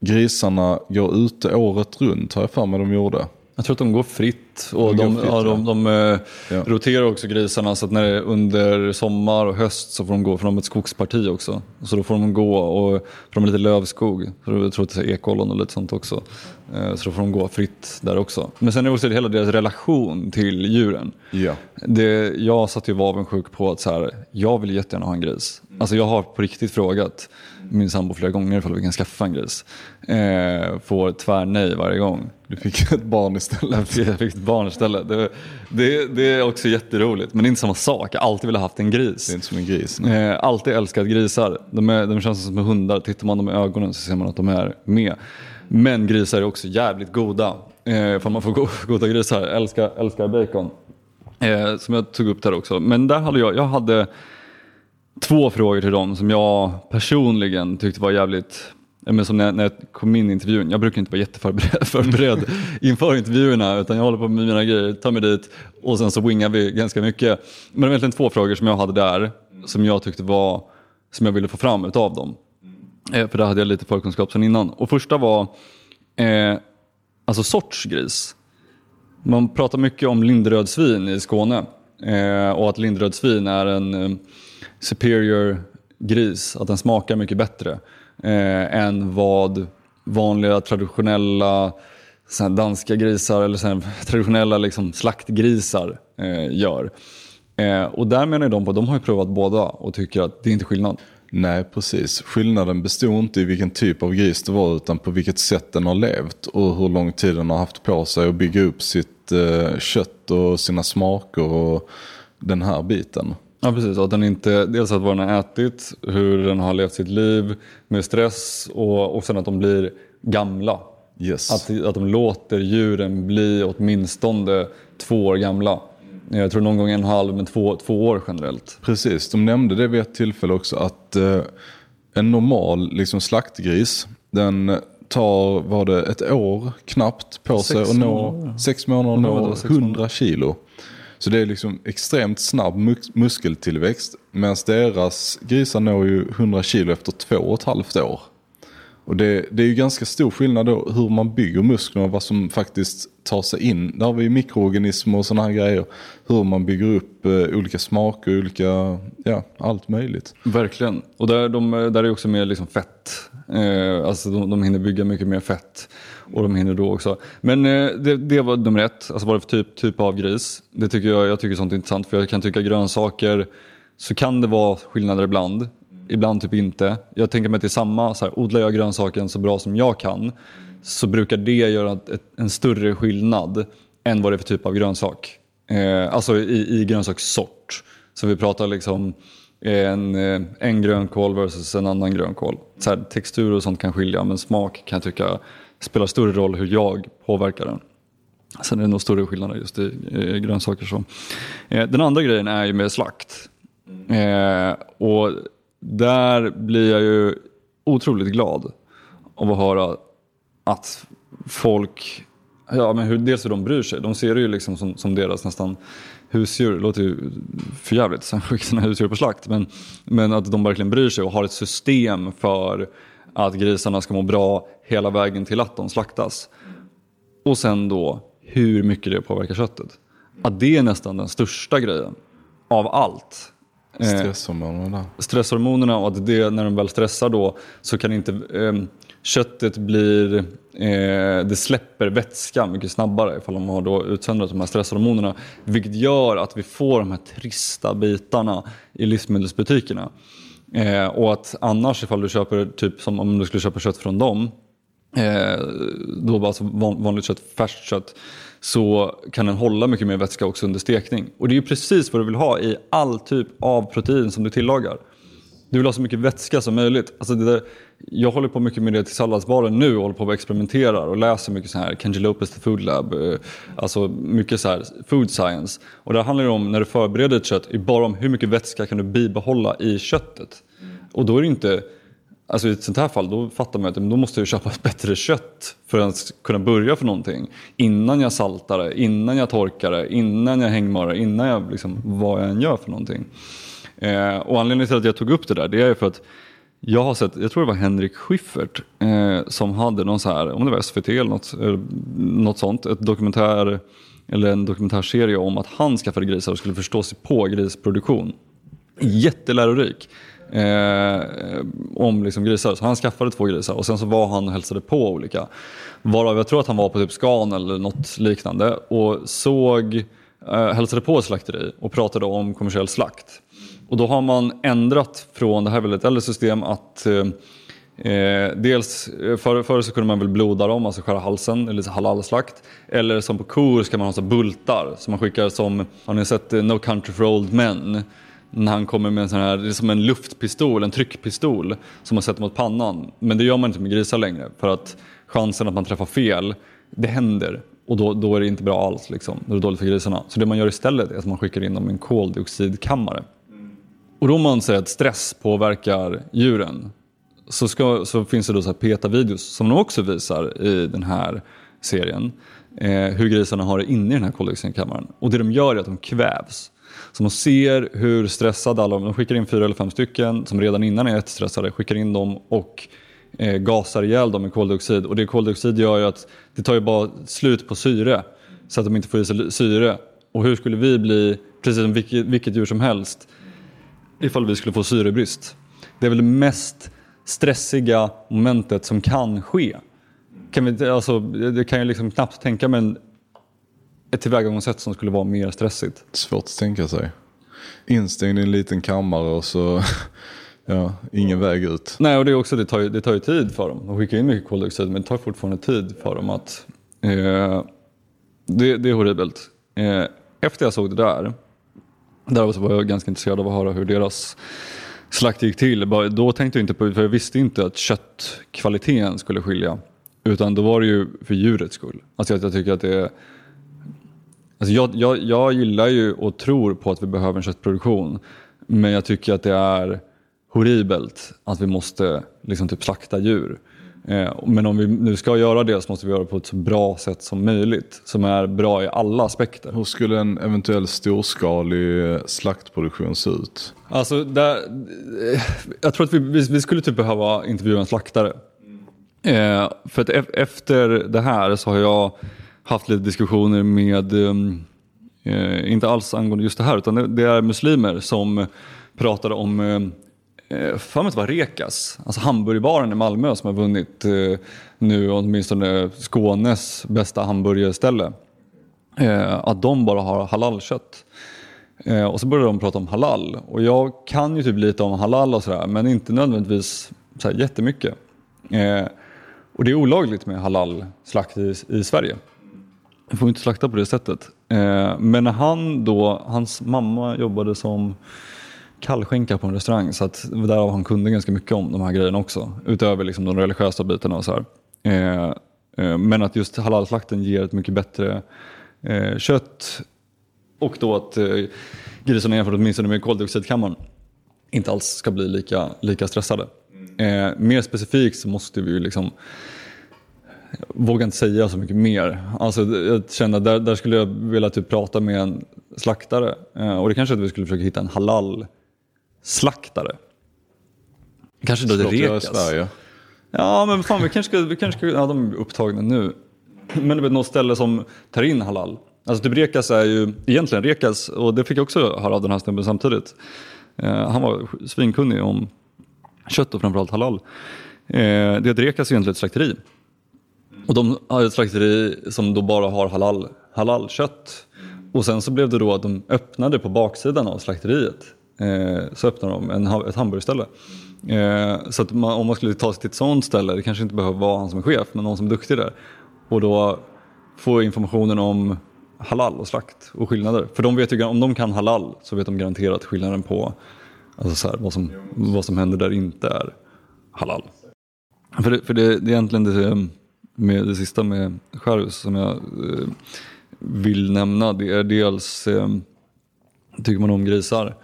grisarna går ute året runt har jag för mig de gjorde. Jag tror att de går fritt och De de, fritt, ja, de, de, eh, Ja. roterar också grisarna så att när det är under sommar och höst så får de gå, för de har ett skogsparti också. Så då får de gå och, för de är lite lövskog, så jag tror att det är ekollon och lite sånt också. Eh, Så då får de gå fritt där också. Men sen är det också hela deras relation till djuren. Ja. Det, jag satt ju och var avundsjuk på att så här, jag vill jättegärna ha en gris. Alltså jag har på riktigt frågat min sambo flera gånger ifall vi kan skaffa en gris. Eh, får tvärnej varje gång. Du fick ett barn istället. Jag fick, ett barn istället. Det, det, det är också jätteroligt men det är inte samma sak. Jag har alltid velat haft en Det är gris. inte som en gris. Eh, alltid älskat grisar. De, är, de känns som hundar. Tittar man dem i ögonen så ser man att de är med. Men grisar är också jävligt goda. Eh, för man får go goda grisar. Älskar, älskar bacon. Eh, som jag tog upp där också. Men där hade jag, jag hade två frågor till dem som jag personligen tyckte var jävligt men som när, när jag kom in i intervjun, jag brukar inte vara jätteförberedd förberedd inför intervjuerna utan jag håller på med mina grejer, tar mig dit och sen så wingar vi ganska mycket. Men det var egentligen två frågor som jag hade där som jag tyckte var, som jag ville få fram utav dem. Eh, för där hade jag lite förkunskap sedan innan. Och första var, eh, alltså sorts gris. Man pratar mycket om lindrödsvin i Skåne eh, och att lindrödsvin är en eh, superior gris, att den smakar mycket bättre eh, än vad vanliga traditionella här, danska grisar eller här, traditionella liksom, slaktgrisar eh, gör. Eh, och där menar de på, de har ju provat båda och tycker att det är inte skillnad. Nej, precis. Skillnaden bestod inte i vilken typ av gris det var utan på vilket sätt den har levt och hur lång tid den har haft på sig att bygga upp sitt eh, kött och sina smaker och den här biten. Ja precis, att den inte, dels att vad den har ätit, hur den har levt sitt liv med stress och, och sen att de blir gamla. Yes. Att, att de låter djuren bli åtminstone två år gamla. Jag tror någon gång en halv, men två, två år generellt. Precis, de nämnde det vid ett tillfälle också att eh, en normal liksom, slaktgris, den tar, var det ett år knappt på sig att nå, månader. sex månader och nå var sex 100 kilo. Så det är liksom extremt snabb mus- muskeltillväxt. Medan deras grisar når ju 100 kilo efter två och ett halvt år. Och det, det är ju ganska stor skillnad då hur man bygger musklerna och vad som faktiskt tar sig in. Där har vi mikroorganismer och sådana här grejer. Hur man bygger upp eh, olika smaker, olika, ja allt möjligt. Verkligen. Och där, de, där är också mer liksom fett. Eh, alltså de, de hinner bygga mycket mer fett. Och de hinner då också. Men eh, det, det var nummer ett. Alltså vad det för typ, typ av gris. Det tycker jag, jag tycker sånt är intressant. För jag kan tycka grönsaker så kan det vara skillnader ibland. Ibland typ inte. Jag tänker mig att det är samma. Så här, odlar jag grönsaken så bra som jag kan så brukar det göra ett, en större skillnad än vad det är för typ av grönsak. Eh, alltså i, i grönsakssort. Så vi pratar liksom eh, en, eh, en grönkål versus en annan grönkål. Så här, textur och sånt kan skilja men smak kan jag tycka spelar större roll hur jag påverkar den. Sen är det nog större skillnader just i eh, grönsaker. Så. Eh, den andra grejen är ju med slakt. Eh, och där blir jag ju otroligt glad av att höra att folk, ja men hur, dels hur de bryr sig. De ser det ju liksom som, som deras nästan husdjur. Det låter ju förjävligt. sen skicka sina husdjur på slakt. Men, men att de verkligen bryr sig och har ett system för att grisarna ska må bra hela vägen till att de slaktas. Och sen då hur mycket det påverkar köttet. Att det är nästan den största grejen av allt. Eh, Stresshormonerna där. stresshormonerna och att det, när de väl stressar då så kan inte eh, köttet blir, eh, det släpper vätska mycket snabbare ifall de har då utsöndrat de här stresshormonerna. Vilket gör att vi får de här trista bitarna i livsmedelsbutikerna. Eh, och att annars ifall du köper, typ som om du skulle köpa kött från dem, eh, då bara alltså van, vanligt kött, färskt kött, så kan den hålla mycket mer vätska också under stekning. Och det är ju precis vad du vill ha i all typ av protein som du tillagar. Du vill ha så mycket vätska som möjligt. Alltså det där, jag håller på mycket med det till salladsbaren nu och håller på och experimenterar och läser mycket så här Kenji Lopez The Food Lab. Eh, alltså mycket så här food science. Och det handlar ju om när du förbereder ett kött, är bara om hur mycket vätska kan du bibehålla i köttet. Och då är det inte, alltså i ett sånt här fall då fattar man att då måste jag köpa ett bättre kött för att ens kunna börja för någonting. Innan jag saltar det, innan jag torkar det, innan jag hängmarar det, innan jag liksom, vad jag än gör för någonting. Eh, och anledningen till att jag tog upp det där det är för att jag har sett, jag tror det var Henrik Schyffert eh, som hade någon så här, om det var SVT eller något, eller något sånt, ett dokumentär eller en dokumentärserie om att han skaffade grisar och skulle förstå sig på grisproduktion. Jättelärorik. Eh, om liksom grisar. Så han skaffade två grisar och sen så var han och hälsade på olika. Varav jag tror att han var på typ Scan eller något liknande och såg, eh, hälsade på ett slakteri och pratade om kommersiell slakt. Och då har man ändrat från, det här är väl ett äldre system, att eh, Eh, dels, eh, förr, för så kunde man väl bloda dem, alltså skära halsen, eller så halalslakt. Eller som på kor ska man ha så bultar som man skickar som, har ni sett eh, No Country for Old Men? När han kommer med en sån här, det är som en luftpistol, en tryckpistol som man sätter mot pannan. Men det gör man inte med grisar längre för att chansen att man träffar fel, det händer. Och då, då är det inte bra alls, liksom. då är det dåligt för grisarna. Så det man gör istället är att man skickar in dem i en koldioxidkammare. Och då om man säger att stress påverkar djuren så, ska, så finns det då så här PETA-videos som de också visar i den här serien. Eh, hur grisarna har det inne i den här koldioxidkammaren. Och det de gör är att de kvävs. Så man ser hur stressade alla de skickar in fyra eller fem stycken som redan innan är jättestressade, skickar in dem och eh, gasar ihjäl dem med koldioxid. Och det koldioxid gör ju att det tar ju bara slut på syre så att de inte får i sig syre. Och hur skulle vi bli, precis som vilket, vilket djur som helst, ifall vi skulle få syrebrist? Det är väl det mest stressiga momentet som kan ske. Kan vi, alltså, det kan jag liksom knappt tänka mig en- ett tillvägagångssätt som skulle vara mer stressigt. Svårt att tänka sig. Instängd i en liten kammare och så Ja, ingen väg ut. Nej, och det, är också, det, tar ju, det tar ju tid för dem. De skickar in mycket koldioxid men det tar fortfarande tid för dem att... Eh, det, det är horribelt. Eh, efter jag såg det där, där var jag ganska intresserad av att höra hur deras slakt gick till. Då tänkte jag inte på, för jag visste inte att köttkvaliteten skulle skilja. Utan då var det ju för djurets skull. Alltså jag, jag tycker att det är... Alltså jag, jag, jag gillar ju och tror på att vi behöver en köttproduktion. Men jag tycker att det är horribelt att vi måste liksom typ slakta djur. Eh, men om vi nu ska göra det så måste vi göra det på ett så bra sätt som möjligt. Som är bra i alla aspekter. Hur skulle en eventuell storskalig eh, slaktproduktion se ut? Alltså, där, eh, jag tror att vi, vi skulle typ behöva intervjua en slaktare. Eh, för att efter det här så har jag haft lite diskussioner med, ehm, eh, inte alls angående just det här, utan det, det är muslimer som pratade om eh, eh för mig att det var Rekas, alltså hamburgerbaren i Malmö som har vunnit eh, nu åtminstone Skånes bästa hamburgerställe. Eh, att de bara har halalkött. Eh, och så började de prata om halal och jag kan ju typ lite om halal och sådär men inte nödvändigtvis så här jättemycket. Eh, och det är olagligt med halal-slakt i, i Sverige. Man får inte slakta på det sättet. Eh, men när han då, hans mamma jobbade som kallskänka på en restaurang så att därav han kunde ganska mycket om de här grejerna också. Utöver liksom de religiösa bitarna och så här. Eh, eh, men att just halalslakten ger ett mycket bättre kött och då att grisarna jämfört åtminstone med koldioxidkammaren inte alls ska bli lika, lika stressade. Eh, mer specifikt så måste vi ju liksom vågar inte säga så mycket mer. Alltså, jag känner där, där skulle jag vilja typ prata med en slaktare eh, och det kanske att vi skulle försöka hitta en halal slaktare. Kanske då det rekas. Ja men fan vi kanske ska, vi kanske ska, ja de är upptagna nu. Men det är något ställe som tar in halal. Alltså typ Rekas är ju egentligen Rekas och det fick jag också höra av den här snubben samtidigt. Eh, han var svinkunnig om kött och framförallt halal. Eh, det är att Rekas är egentligen ett slakteri. Och de har ett slakteri som då bara har halal, halalkött. Och sen så blev det då att de öppnade på baksidan av slakteriet eh, så öppnade de en, ett hamburgerställe. Eh, så att man, om man skulle ta sig till ett sånt ställe, det kanske inte behöver vara han som är chef, men någon som är duktig där. Och då få informationen om halal och slakt och skillnader. För de vet ju, om de kan halal så vet de garanterat skillnaden på alltså så här, vad, som, vad som händer där inte är halal. För det, för det, det är egentligen det, med det sista med skärhus som jag eh, vill nämna. Det är dels, eh, tycker man om grisar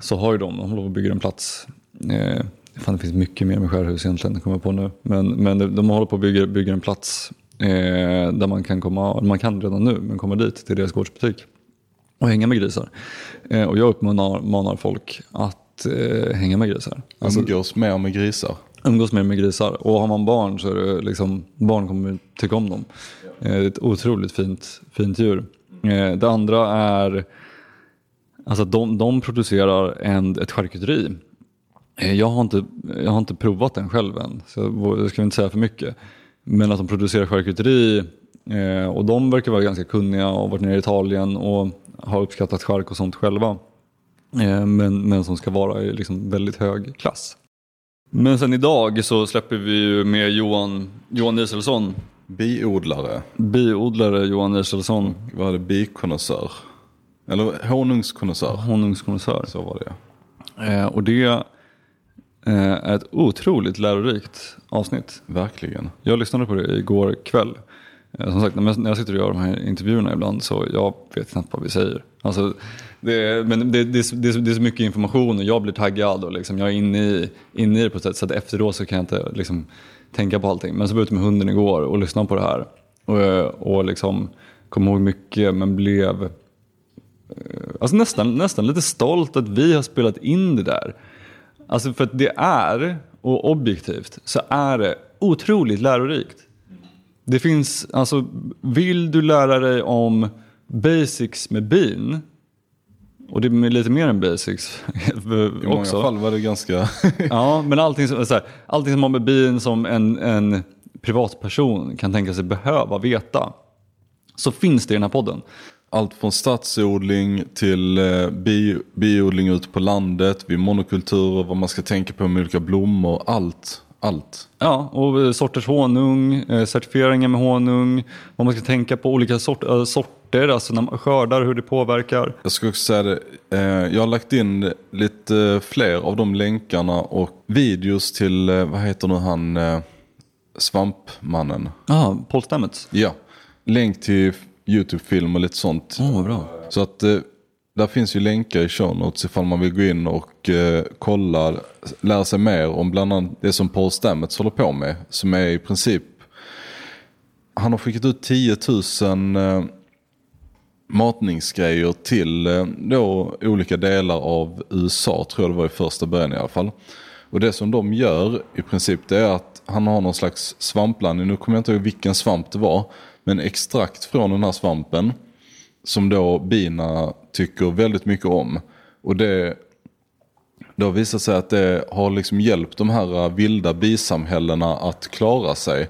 så har ju de, de håller på att bygga en plats. Eh, fan, det finns mycket mer med skärhus egentligen, kommer jag på nu. Men, men de, håller på att bygga, bygga en plats eh, där man kan komma, man kan redan nu, men komma dit till deras gårdsbutik och hänga med grisar. Eh, och jag uppmanar folk att eh, hänga med grisar. Alltså, umgås mer med grisar? Umgås mer med grisar. Och har man barn så är det liksom, barn kommer tycka om dem. Eh, det är ett otroligt fint, fint djur. Eh, det andra är Alltså de, de producerar en, ett charkuteri. Eh, jag har, inte, jag har inte provat den själv än, så jag ska inte säga för mycket. Men att de producerar charkuteri och de verkar vara ganska kunniga och varit nere i Italien och har uppskattat chark och sånt själva. Men, men som ska vara i liksom väldigt hög klass. Men sen idag så släpper vi ju med Johan, Johan Iselsson. Biodlare. Biodlare Johan Iselsson. Vad är det? Bikonnässör. Eller honungskonnässör. Honungskonnässör. Så var det eh, Och det eh, är ett otroligt lärorikt avsnitt. Verkligen. Jag lyssnade på det igår kväll. Eh, som sagt, när jag sitter och gör de här intervjuerna ibland så jag vet knappt vad vi säger. Alltså, det, men det, det, det, det är så mycket information och jag blir taggad och liksom, jag är inne i, inne i det på ett sätt så att efteråt så kan jag inte liksom, tänka på allting. Men så var jag ute med hunden igår och lyssnade på det här. Och, och liksom, kom ihåg mycket men blev eh, alltså nästan, nästan lite stolt att vi har spelat in det där. Alltså för att det är, och objektivt, så är det otroligt lärorikt. Det finns, alltså vill du lära dig om basics med bin, och det är lite mer än basics också. I många fall var det ganska... ja, men allting som, så här, allting som har med bin som en, en privatperson kan tänka sig behöva veta. Så finns det i den här podden. allt från stadsodling till eh, bi, biodling ute på landet, vid monokulturer, vad man ska tänka på med olika blommor, allt. Allt. Ja, och eh, sorters honung, eh, certifieringar med honung, vad man ska tänka på, olika sort, äh, sorter, alltså när man skördar, hur det påverkar. Jag ska också säga det, eh, jag har lagt in lite fler av de länkarna och videos till, eh, vad heter nu han, eh, Svampmannen. Ja, Paul Stamets. Ja, länk till YouTube-film och lite sånt. Vad bra. Så att där finns ju länkar i show notes ifall man vill gå in och eh, kolla, lära sig mer om bland annat det som Paul Stamets håller på med. Som är i princip, han har skickat ut 10 000 eh, matningsgrejer till eh, då olika delar av USA, tror jag det var i första början i alla fall. Och det som de gör i princip det är att han har någon slags svampblandning, nu kommer jag inte ihåg vilken svamp det var, men extrakt från den här svampen som då bina tycker väldigt mycket om. Och det, det har visat sig att det har liksom hjälpt de här vilda bisamhällena att klara sig.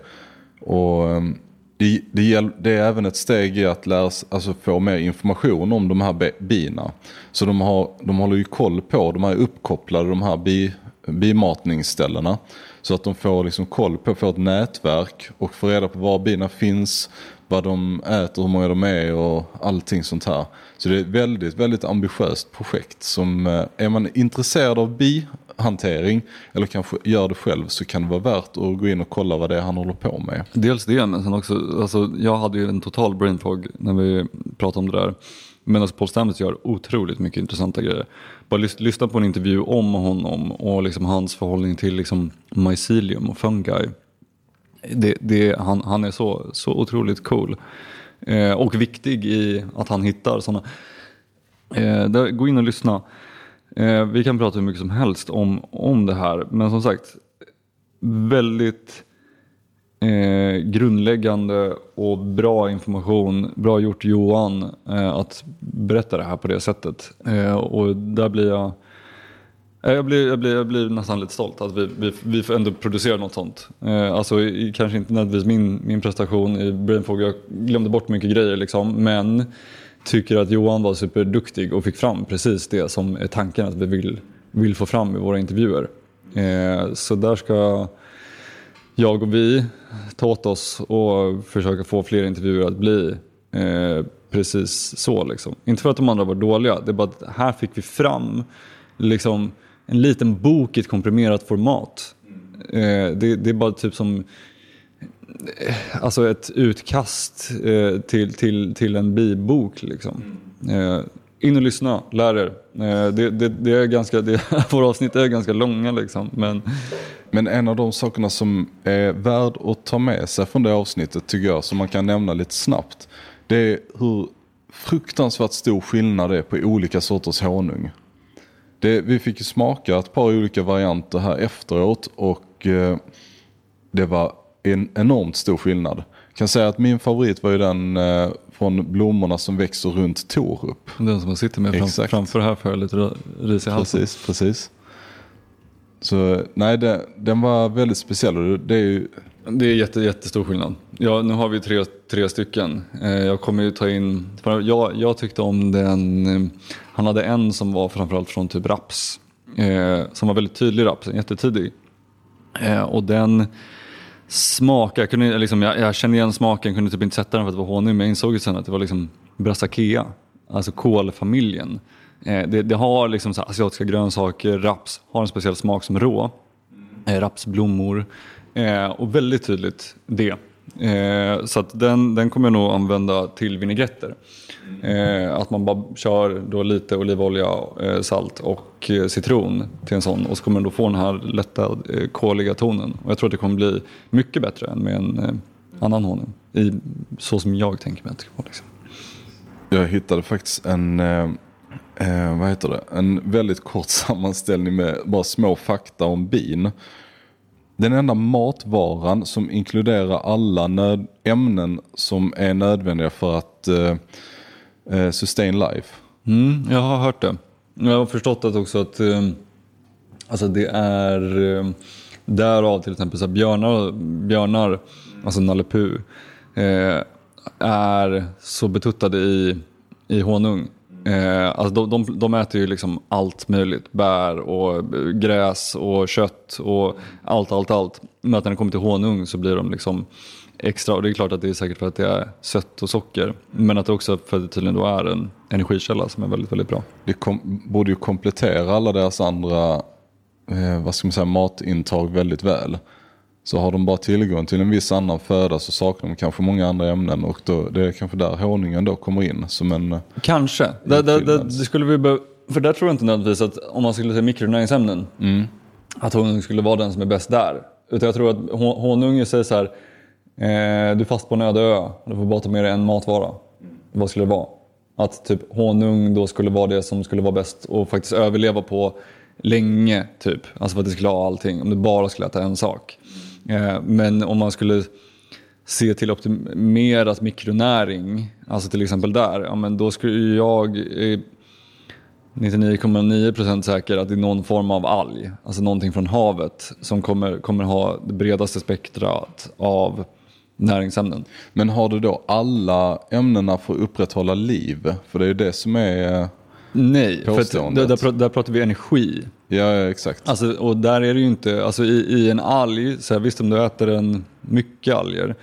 Och ehm, det, det, det, är även ett steg i att lära, alltså få mer information om de här bina. Så de, har, de håller ju koll på, de är uppkopplade de här bi, bimatningsställena. Så att de får liksom koll på, får ett nätverk och får reda på var bina finns, vad de äter, hur många de är och allting sånt här. Så det är ett väldigt, väldigt ambitiöst projekt som eh, är man intresserad av hantering eller kanske gör det själv så kan det vara värt att gå in och kolla vad det är han håller på med. Dels det, men sen också, alltså, jag hade ju en total brain fog när vi pratade om det där. Men alltså Paul Stamets gör otroligt mycket intressanta grejer. Bara lys lyssna på en intervju om honom och liksom hans förhållning till liksom mycelium och fungi det, det, han, han är så, så otroligt cool. Eh, och viktig i att han hittar sådana. Eh, gå in och lyssna. Eh, vi kan prata hur mycket som helst om, om det här. Men som sagt, väldigt eh, grundläggande och bra information. Bra gjort Johan eh, att berätta det här på det sättet. Eh, och där blir jag eh, jag blir, jag, blir, jag blir nästan lite stolt att vi, vi, vi ändå producerar något sånt. Eh, alltså i, kanske inte nödvändigtvis min, min prestation i Brainfog, jag glömde bort mycket grejer liksom, men tycker att Johan var superduktig och fick fram precis det som är tanken att vi vill, vill få fram i våra intervjuer. Eh, så där ska jag och vi ta åt oss och försöka få fler intervjuer att bli eh, precis så. Liksom. Inte för att de andra var dåliga, det är bara att här fick vi fram liksom, en liten bok i ett komprimerat format. Eh, det, det, är bara typ som Eh, alltså ett utkast eh, till, till, till en bibok. Liksom. Eh, in och lyssna, lär er. Eh, det, det, det, är ganska, det, våra avsnitt är ganska långa. Liksom, men... men en av de sakerna som är värd att ta med sig från det avsnittet tycker jag, som man kan nämna lite snabbt. Det är hur fruktansvärt stor skillnad det är på olika sorters honung. Det, vi fick ju smaka ett par olika varianter här efteråt och eh, det var en enormt stor skillnad. Jag kan säga att min favorit var ju den eh, från blommorna som växer runt Torup. Den som man sitter med fram, framför här för lite ris i halsen. Precis, precis. Så nej, det, den var väldigt speciell. Det är ju... Det är jätte, jättestor skillnad. Ja, nu har vi tre, tre stycken. Eh, jag kommer ju ta in, jag, jag tyckte om den, eh, han hade en som var framförallt från typ raps. Eh, som var väldigt tydlig raps, jättetidig. Och den smak. jag, kunde, liksom, jag, jag kände igen smaken, kunde typ inte sätta den för att det var honung. Men jag insåg ju sen att det var liksom brassakea, alltså kolfamiljen. Eh, det, det, har liksom så asiatiska grönsaker, raps har en speciell smak som rå. Eh, rapsblommor eh, och väldigt tydligt det. Eh, så att den, den kommer jag nog använda till vinägretter. Eh, att man bara kör då lite olivolja, eh, salt och eh, citron till en sån och så kommer den då få den här lätta eh, koliga tonen. Och jag tror att det kommer bli mycket bättre än med en eh, annan honung. I, så som jag tänker mig att det ska vara. Liksom. Jag hittade faktiskt en, eh, eh vad heter det? en väldigt kort sammanställning med bara små fakta om bin. Den enda matvaran som inkluderar alla nöd- ämnen som är nödvändiga för att eh, eh, sustain life. Mm, jag har hört det. Jag har förstått att också att eh, alltså det är eh, därav till exempel så björnar, björnar alltså Nalle Puh, eh, är så betuttade i i honung. Eh, alltså de, de, de äter ju liksom allt möjligt. Bär och gräs och kött och allt, allt, allt. Men att när det kommer till honung så blir de liksom extra. Och det är klart att det är säkert för att det är sött och socker. Men att det också för att det tydligen då är en energikälla som är väldigt, väldigt bra. Det kom, borde ju komplettera alla deras andra eh, vad ska man säga, matintag väldigt väl. Så har de bara tillgång till en viss annan föda så saknar de kanske många andra ämnen och då, det är kanske där honungen då kommer in som en... eh, Kanske. Det, det, det, det skulle vi be- för där tror jag inte nödvändigtvis att om man skulle säga mikronäringsämnen, att honung skulle vara den som är bäst där. Utan jag tror att hon- honung säger så här, eh, du är fast på en öde ö, du får bara ta med dig en matvara. Vad skulle det vara? Att typ honung då skulle vara det som skulle vara bäst och faktiskt överleva på länge, typ. Alltså för att det skulle ha allting, om du bara skulle äta en sak. Eh, men om man skulle se till optimerat mikronäring, alltså till exempel där, ja, men då skulle jag eh, 99,9% säker att det är någon form av alg, alltså någonting från havet som kommer, kommer ha det bredaste spektrat av näringsämnen. Men har du då alla ämnena för att upprätthålla liv? För det är ju det som är... eh, Nej, för Påståendet. där, där, där pratar vi energi. Ja, exakt. Alltså, och där är det ju inte, alltså i, i en alg, så här, visst om du äter en mycket alger,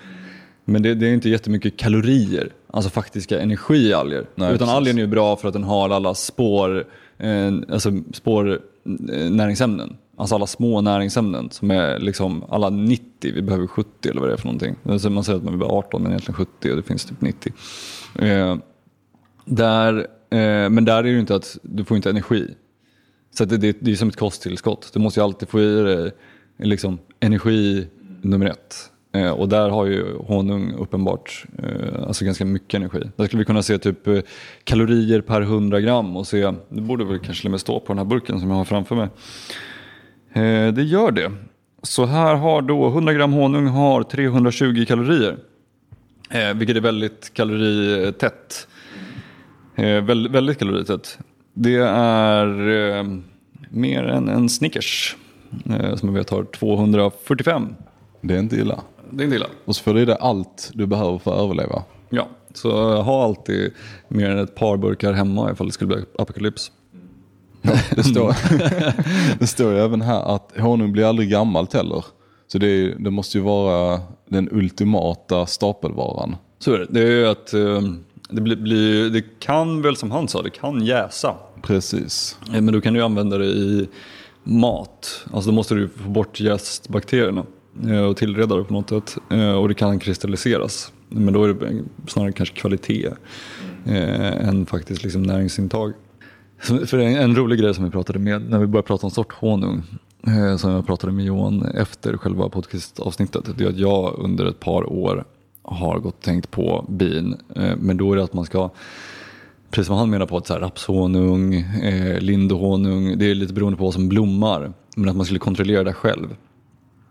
men det, det är inte jättemycket kalorier, alltså faktiska energialger. Nej, Utan precis. algen är ju bra för att den har alla spår, eh, alltså spår eh, näringsämnen. Alltså alla små näringsämnen som är liksom alla 90, vi behöver 70 eller vad det är för någonting. Alltså man säger att man behöver 18 men egentligen 70 och det finns typ 90. Eh, där, eh, men där är det ju inte att du får inte energi. Så det, det, det är som ett kosttillskott. Du måste ju alltid få i dig liksom, energi nummer ett. Eh, och där har ju honung uppenbart eh, alltså ganska mycket energi. Där skulle vi kunna se typ eh, kalorier per 100 gram och se, det borde väl kanske till och med stå på den här burken som jag har framför mig. Eh, det gör det. Så här har då 100 gram honung har 320 kalorier. Eh, vilket är väldigt kaloritätt. Eh, väldigt, väldigt kaloritätt. Det är eh, mer än en Snickers. Eh, som jag vet har 245. Det är inte illa. Det är inte illa. Och så får du i dig allt du behöver för att överleva. Ja, så ha alltid mer än ett par burkar hemma ifall det skulle bli apokalyps. Det står, det står ju även här att honung blir aldrig gammalt heller. Så det, är, det måste ju vara den ultimata stapelvaran. Så är det. Det är ju att eh, det, blir, det kan väl som han sa, det kan jäsa. Precis. Eh, Men då kan du använda det i mat. Alltså då måste du få bort jästbakterierna eh, och tillreda det på något sätt. Eh, Och det kan kristalliseras. Men då är det snarare kanske kvalitet eh, än faktiskt liksom näringsintag. För en, en rolig grej som vi pratade med när vi började prata om sorthonung eh, som jag pratade med Johan efter själva podcastavsnittet. Det är att jag under ett par år har gått och tänkt på bin. Eh, men då är det att man ska Precis som han menar på att så här, rapshonung, eh, lindehonung, det är lite beroende på vad som blommar. Men att man skulle kontrollera det själv.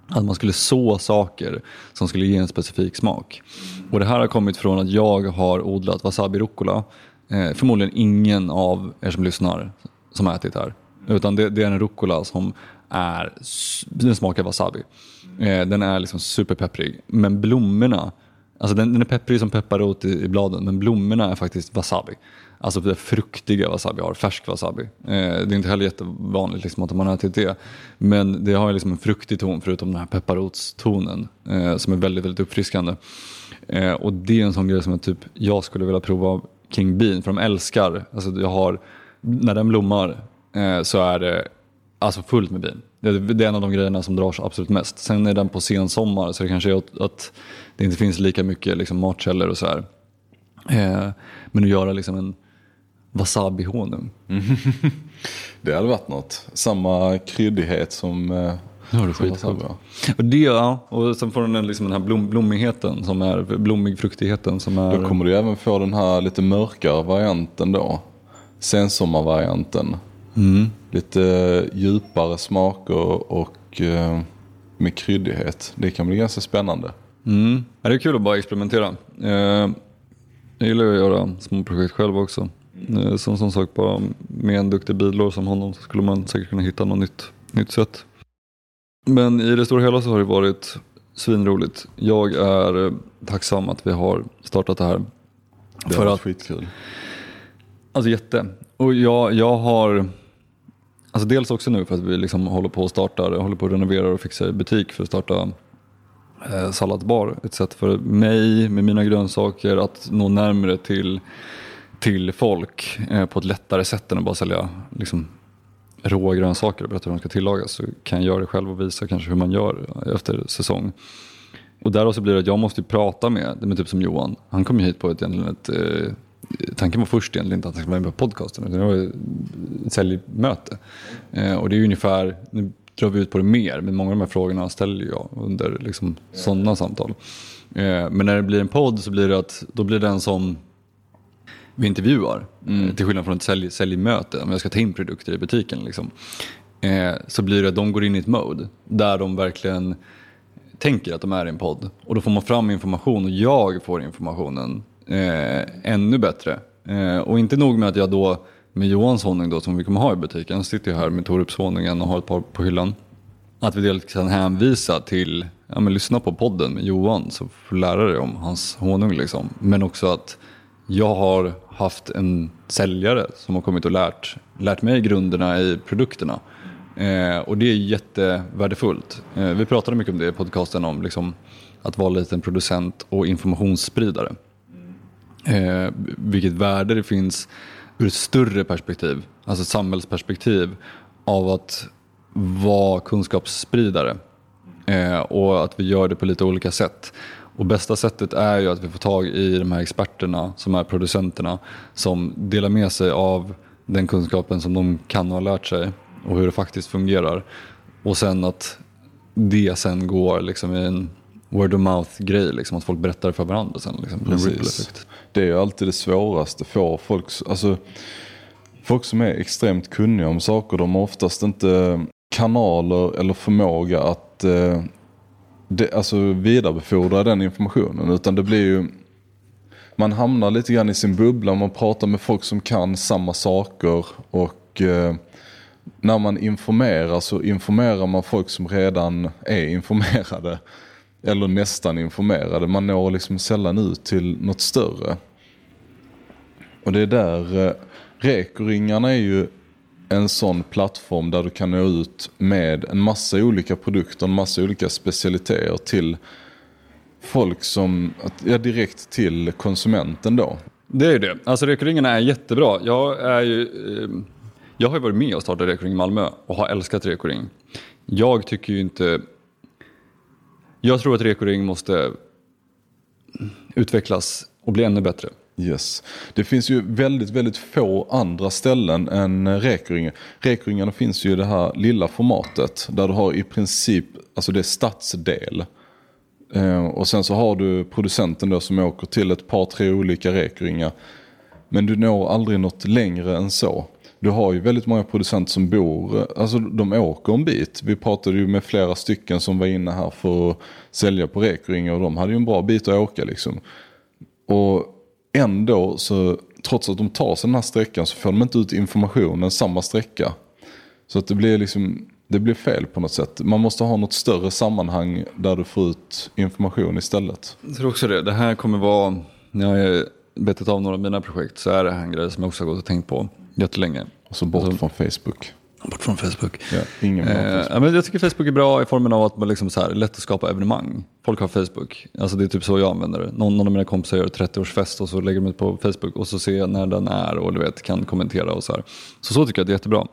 Att man skulle så saker som skulle ge en specifik smak. Och det här har kommit från att jag har odlat wasabi rucola. Eh, förmodligen ingen av er som lyssnar som har ätit det här. Utan det, det är en rucola som är, den smakar wasabi. Eh, den är liksom superpepprig. Men blommorna Alltså den, den är pepprig som pepparrot i, i bladen men blommorna är faktiskt wasabi. Alltså det fruktiga wasabi har, färsk wasabi. Eh, det är inte heller jättevanligt liksom, att man har ätit det. Men det har liksom en fruktig ton förutom den här pepparrotstonen eh, som är väldigt, väldigt uppfriskande. Eh, och det är en sån grej som jag, typ, jag skulle vilja prova kring bin för de älskar, alltså jag har, när den blommar eh, så är det Alltså fullt med bin. Det, det är en av de grejerna som drar sig absolut mest. Sen är den på sensommar så det kanske är att, att det inte finns lika mycket liksom, matkällor och så här. Eh, men att göra liksom en wasabi-honung. Det hade varit något. Samma kryddighet som... Eh, Ja, det wasabi har. Och det, ja. Och sen får den en, liksom den här blom, blommigheten som är, blommig fruktigheten som är... Då kommer du även få den här lite mörkare varianten då. Sensommarvarianten. Mm. Lite eh, djupare smaker och eh, med kryddighet. Det kan bli ganska spännande. Mm. Ja, det är kul att bara experimentera. Eh, jag gillar att göra små projekt själv också. Som som sagt, bara med en duktig bilår som honom så skulle man säkert kunna hitta något nytt, nytt sätt. Men i det stora hela så har det varit svinroligt. Jag är tacksam att vi har startat det här. Det har att- varit skitkul. Alltså jätte. Och jag, jag har, alltså dels också nu för att vi liksom håller på att starta, håller på att renovera och fixa butik för att starta eh, salladsbar. Ett sätt för mig med mina grönsaker att nå närmare till, till folk eh, på ett lättare sätt än att bara sälja liksom, råa grönsaker och berätta hur de ska tillagas. Så kan jag göra det själv och visa kanske hur man gör efter säsong. Och där också blir det att jag måste prata med, med typ som Johan. Han kom ju hit på ett, ett eh, tanken var först egentligen inte att han skulle vara med på podcasten, utan det var ett säljmöte. Eh, och det är ungefär, nu drar vi ut på det mer, men många av de här frågorna ställer jag under liksom, sådana samtal. Eh, men när det blir en podd så blir det att, då blir det den som vi intervjuar, mm. till skillnad från ett sälj, säljmöte, om jag ska ta in produkter i butiken. Liksom. Eh, så blir det att de går in i ett mode där de verkligen tänker att de är i en podd. Och då får man fram information och jag får informationen eh, ännu bättre. Eh, och inte nog med att jag då med Johans honung då som vi kommer ha i butiken, sitter jag här med Torups honungen och har ett par på hyllan. Att vi dels kan hänvisa till, ja men lyssna på podden med Johan så får du lära dig om hans honung liksom. Men också att jag har haft en säljare som har kommit och lärt, lärt mig grunderna i produkterna. Eh, och det är jättevärdefullt. Eh, vi pratade mycket om det i podcasten om liksom, att vara lite en producent och informationsspridare. Eh, vilket värde det finns ur ett större perspektiv, alltså ett samhällsperspektiv av att vara kunskapsspridare. Eh, och att vi gör det på lite olika sätt. Och bästa sättet är ju att vi får tag i de här experterna som är producenterna som delar med sig av den kunskapen som de kan och har lärt sig och hur det faktiskt fungerar. Och sen att det sen går liksom i en word of mouth-grej, liksom, att folk berättar för varandra sen. Liksom, Precis. Det är ju alltid det svåraste. för folk, alltså, folk som är extremt kunniga om saker, de har oftast inte kanaler eller förmåga att eh, det, alltså, vidarebefordra den informationen. Utan det blir ju, man hamnar lite grann i sin bubbla, man pratar med folk som kan samma saker och eh, när man informerar så informerar man folk som redan är informerade. Eller nästan informerade. Man når liksom sällan ut till något större. Och det är där, eh, Rekoringarna är ju en sån plattform där du kan nå ut med en massa olika produkter, en massa olika specialiteter till folk som, ja direkt till konsumenten då. Det är ju det. Alltså Rekoringarna är jättebra. Jag är ju, eh, jag har ju varit med och startat Rekoring Malmö och har älskat Rekoring. Jag tycker ju inte jag tror att Rekoring måste utvecklas och bli ännu bättre. Yes. Det finns ju väldigt, väldigt få andra ställen än Rekoring. Rekoringarna finns ju i det här lilla formatet där du har i princip, alltså det är stadsdel. Eh, och sen så har du producenten då som åker till ett par, tre olika Rekoringar. Men du når aldrig något längre än så du har ju väldigt många producenter som bor, alltså de åker en bit. Vi pratade ju med flera stycken som var inne här för att sälja på Rekring och de hade ju en bra bit att åka liksom. Och ändå så, trots att de tar sig den här sträckan så får de inte ut informationen samma sträcka. Så att det blir liksom, det blir fel på något sätt. Man måste ha något större sammanhang där du får ut information istället. Jag tror också det. Det här kommer vara, när jag har betat av några av mina projekt så är det här en grej som jag också har gått och tänkt på jättelänge. Och så bort alltså, från Facebook. Bort från Facebook. Ja, ingen eh, Facebook. men jag tycker Facebook är bra i formen av att man liksom så här, lätt att skapa evenemang. Folk har Facebook. Alltså det är typ så jag använder det. Någon, någon av mina kompisar gör 30-årsfest och så lägger de ut på Facebook och så ser jag när den är och du vet, kan kommentera och så här. Så så tycker jag att det är jättebra.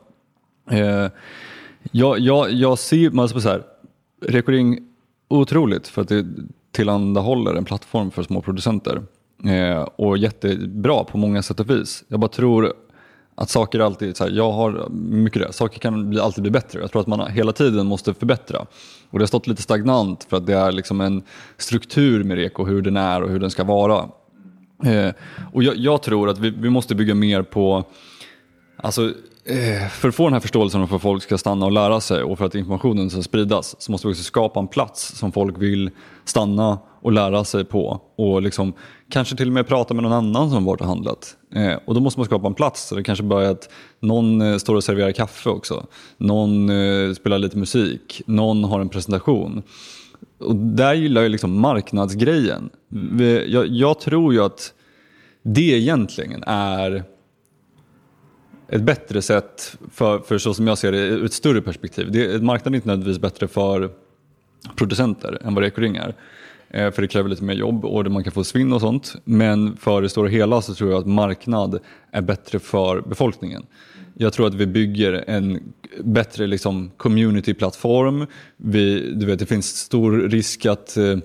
Eh, jag, jag, jag ser, alltså så här, Rekoring otroligt för att det tillhandahåller en plattform för små producenter. Eh, och jättebra på många sätt och vis. Jag bara tror att saker alltid, så här, jag har mycket det, saker kan bli, alltid bli bättre. Jag tror att man hela tiden måste förbättra. Och det har stått lite stagnant för att det är liksom en struktur med REKO, hur den är och hur den ska vara. Eh, och jag, jag, tror att vi, vi måste bygga mer på, alltså Eh, för att få den här förståelsen och för att folk ska stanna och lära sig och för att informationen ska spridas så måste vi också skapa en plats som folk vill stanna och lära sig på och liksom, kanske till och med prata med någon annan som varit och handlat. Eh, och då måste man skapa en plats så det kanske börjar att någon eh, står och serverar kaffe också. Någon eh, spelar lite musik, någon har en presentation. Och där gillar jag liksom marknadsgrejen. Jag, jag tror ju att det egentligen är ett bättre sätt för, för så som jag ser det ur ett större perspektiv. Det, marknaden är inte nödvändigtvis bättre för producenter än vad Ekoring är. Eh, för det kräver lite mer jobb och man kan få svinn och sånt. Men för det stora hela så tror jag att marknad är bättre för befolkningen. Jag tror att vi bygger en bättre liksom, community-plattform. Vi, du vet, det finns stor risk att eh,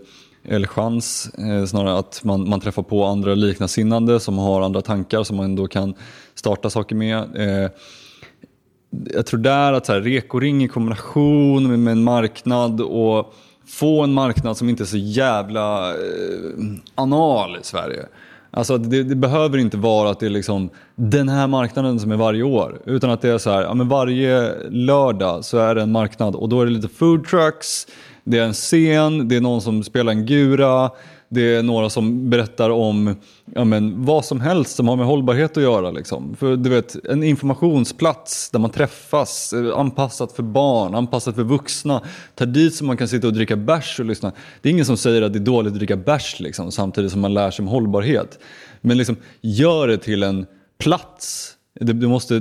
eller chans eh, snarare att man, man träffar på andra liknasinnande som har andra tankar som man då kan starta saker med. Eh, jag tror där att så här, rekoring i kombination med, med en marknad och få en marknad som inte är så jävla eh, anal i Sverige. Alltså det, det, behöver inte vara att det är liksom den här marknaden som är varje år. Utan att det är så här, ja, men varje lördag så är det en marknad och då är det lite food trucks, det är en scen, det är någon som spelar en gura, det är några som berättar om ja, men, vad som helst som har med hållbarhet att göra. Liksom. För du vet, en informationsplats där man träffas, eh, anpassat för barn, anpassat för vuxna. Ta dit så man kan sitta och dricka bärs och lyssna. Det är ingen som säger att det är dåligt att dricka bärs liksom, samtidigt som man lär sig om hållbarhet. Men liksom, gör det till en plats. Du, du måste,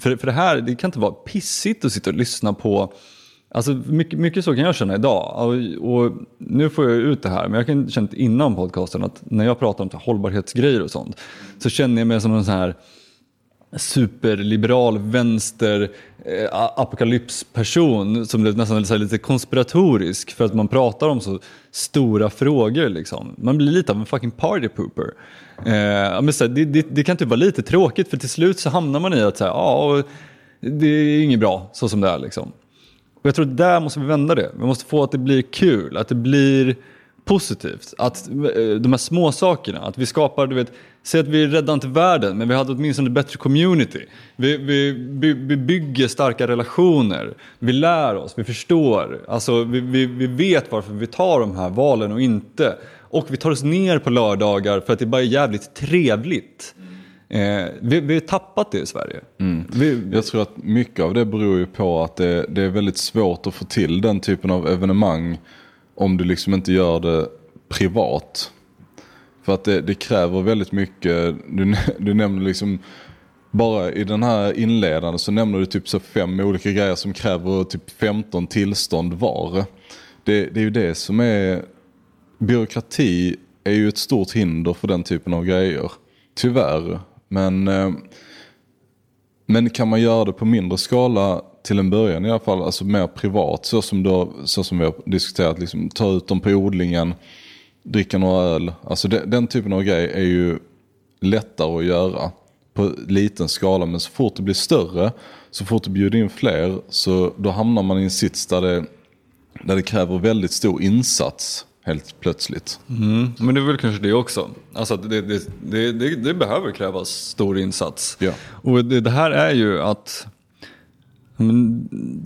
för, för det här, det kan inte vara pissigt att sitta och lyssna på Alltså mycket, mycket så kan jag känna idag. Och, och, nu får jag ut det här, men jag kan känna innan podcasten att när jag pratar om hållbarhetsgrejer och sånt så känner jag mig som en sån här superliberal vänster eh, apokalypsperson som är nästan är lite konspiratorisk för att man pratar om så stora frågor. Liksom. Man blir lite av en fucking party pooper. Eh, men så här, det, det, det, kan typ vara lite tråkigt för till slut så hamnar man i att så här, ah, det är inget bra så som det är. Liksom. Och jag tror att där måste vi vända det. Vi måste få att det blir kul, att det blir positivt. Att eh, de här små sakerna, att vi skapar, du vet, säg att vi räddar inte världen, men vi hade åtminstone ett bättre community. Vi, vi, vi bygger starka relationer, vi lär oss, vi förstår, alltså vi, vi, vi vet varför vi tar de här valen och inte. Och vi tar oss ner på lördagar för att det bara är jävligt trevligt. Eh, vi, vi har tappat det i Sverige. Mm. Vi, jag tror att mycket av det beror ju på att det, det, är väldigt svårt att få till den typen av evenemang om du liksom inte gör det privat. För att det, det kräver väldigt mycket, du, du nämner liksom bara i den här inledande så nämner du typ så fem olika grejer som kräver typ 15 tillstånd var. Det, det är ju det som är, byråkrati är ju ett stort hinder för den typen av grejer. Tyvärr. Men, eh, men kan man göra det på mindre skala till en början i alla fall, alltså mer privat så som, då, så som vi har diskuterat, liksom, ta ut dem på odlingen, dricka några öl. Alltså det, den typen av grej är ju lättare att göra på liten skala. Men så fort det blir större, så fort du bjuder in fler, så då hamnar man i en sits där det, där det kräver väldigt stor insats helt plötsligt. Mm, men det är väl kanske det också. Alltså det, det, det, det behöver krävas stor insats. Ja. Och det, här är ju att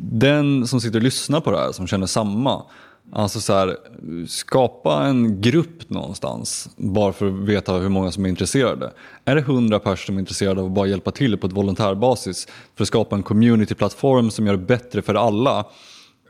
den som sitter och lyssnar på det här, som känner samma. Alltså så här, skapa en grupp någonstans bara för att veta hur många som är intresserade. Är det 100 personer som är intresserade av att bara hjälpa till på ett volontärbasis för att skapa en communityplattform som gör det bättre för alla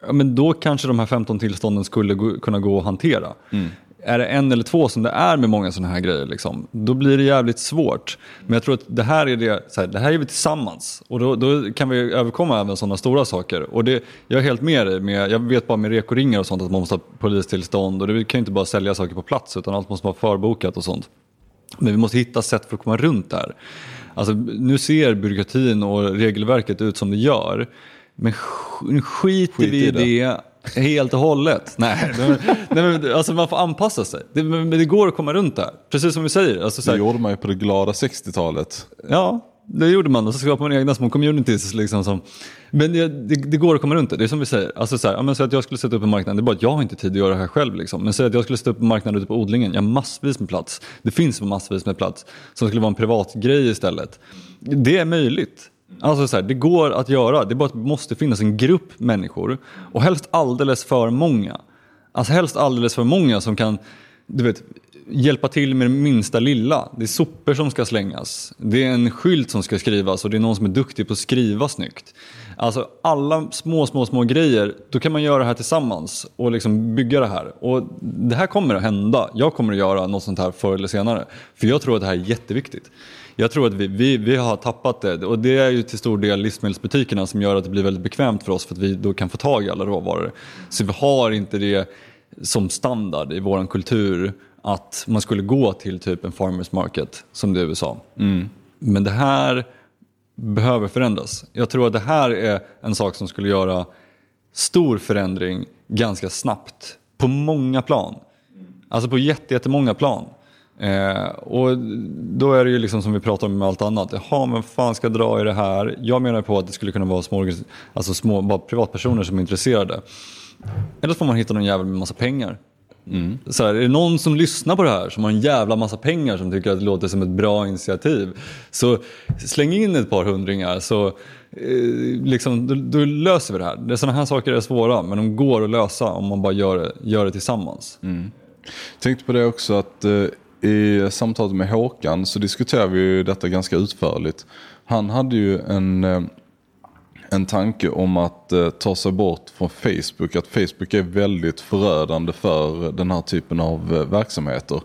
ja, men då kanske de här 15 tillstånden skulle gå, kunna gå att hantera. Mm. Är det en eller två som det är med många sådana här grejer, liksom, då blir det jävligt svårt. Men jag tror att det här är, det, så här, det här är vi tillsammans och då, då kan vi överkomma även sådana stora saker. Och det, jag är helt med dig, med, jag vet bara med rekoringar och sånt att man måste ha polistillstånd och det kan ju inte bara sälja saker på plats utan allt måste vara förbokat och sånt. Men vi måste hitta sätt för att komma runt det här. Alltså, nu ser byråkratin och regelverket ut som det gör. Men nu skiter Skit vi i det. det helt och hållet. Nej, men, nej men, alltså man får anpassa sig. Det, men det går att komma runt det här. Precis som vi säger. Alltså, så här, det gjorde man ju på det glada 60-talet. Ja, det gjorde man. Och så skapade man egna små communities. Liksom, som, men det, det, det, går att komma runt det. Det är som vi säger. Alltså, så här, ja, så att jag skulle sätta upp en marknad. Det är bara att jag har inte tid att göra det här själv. Liksom. Men säg att jag skulle sätta upp en marknad ute på odlingen. Jag har massvis med plats. Det finns massvis med plats. Som skulle vara en privat grej istället. Det är möjligt. Mm. Alltså så här, det går att göra, det är bara att det måste finnas en grupp människor och helst alldeles för många. Alltså helst alldeles för många som kan, du vet, hjälpa till med det minsta lilla. Det är sopor som ska slängas. Det är en skylt som ska skrivas och det är någon som är duktig på att skriva snyggt. Alltså alla små, små, små grejer, då kan man göra det här tillsammans och liksom bygga det här. Och det här kommer att hända. Jag kommer att göra något sånt här förr eller senare. För jag tror att det här är jätteviktigt. Jag tror att vi, vi, vi har tappat det och det är ju till stor del livsmedelsbutikerna som gör att det blir väldigt bekvämt för oss för att vi då kan få tag i alla råvaror. Så vi har inte det som standard i vår kultur att man skulle gå till typ en farmers market som det är i USA. Mm. Men det här behöver förändras. Jag tror att det här är en sak som skulle göra stor förändring ganska snabbt på många plan. Alltså på jättemånga plan. Eh, och då är det ju liksom som vi pratar om med allt annat. Jaha, men fan ska jag dra i det här? Jag menar på att det skulle kunna vara små, alltså små bara privatpersoner som är intresserade. Eller så får man hitta någon jävel med massa pengar. Mm. Så här, är det någon som lyssnar på det här som har en jävla massa pengar som tycker att det låter som ett bra initiativ. Så släng in ett par hundringar så eh, liksom, då, då, löser vi det här. Det, sådana här saker är svåra men de går att lösa om man bara gör det, gör det tillsammans. Mm. Tänkte på det också att eh, i samtalet med Håkan så diskuterade vi ju detta ganska utförligt. Han hade ju en, eh, en tanke om att eh, ta sig bort från Facebook. Att Facebook är väldigt förödande för den här typen av eh, verksamheter.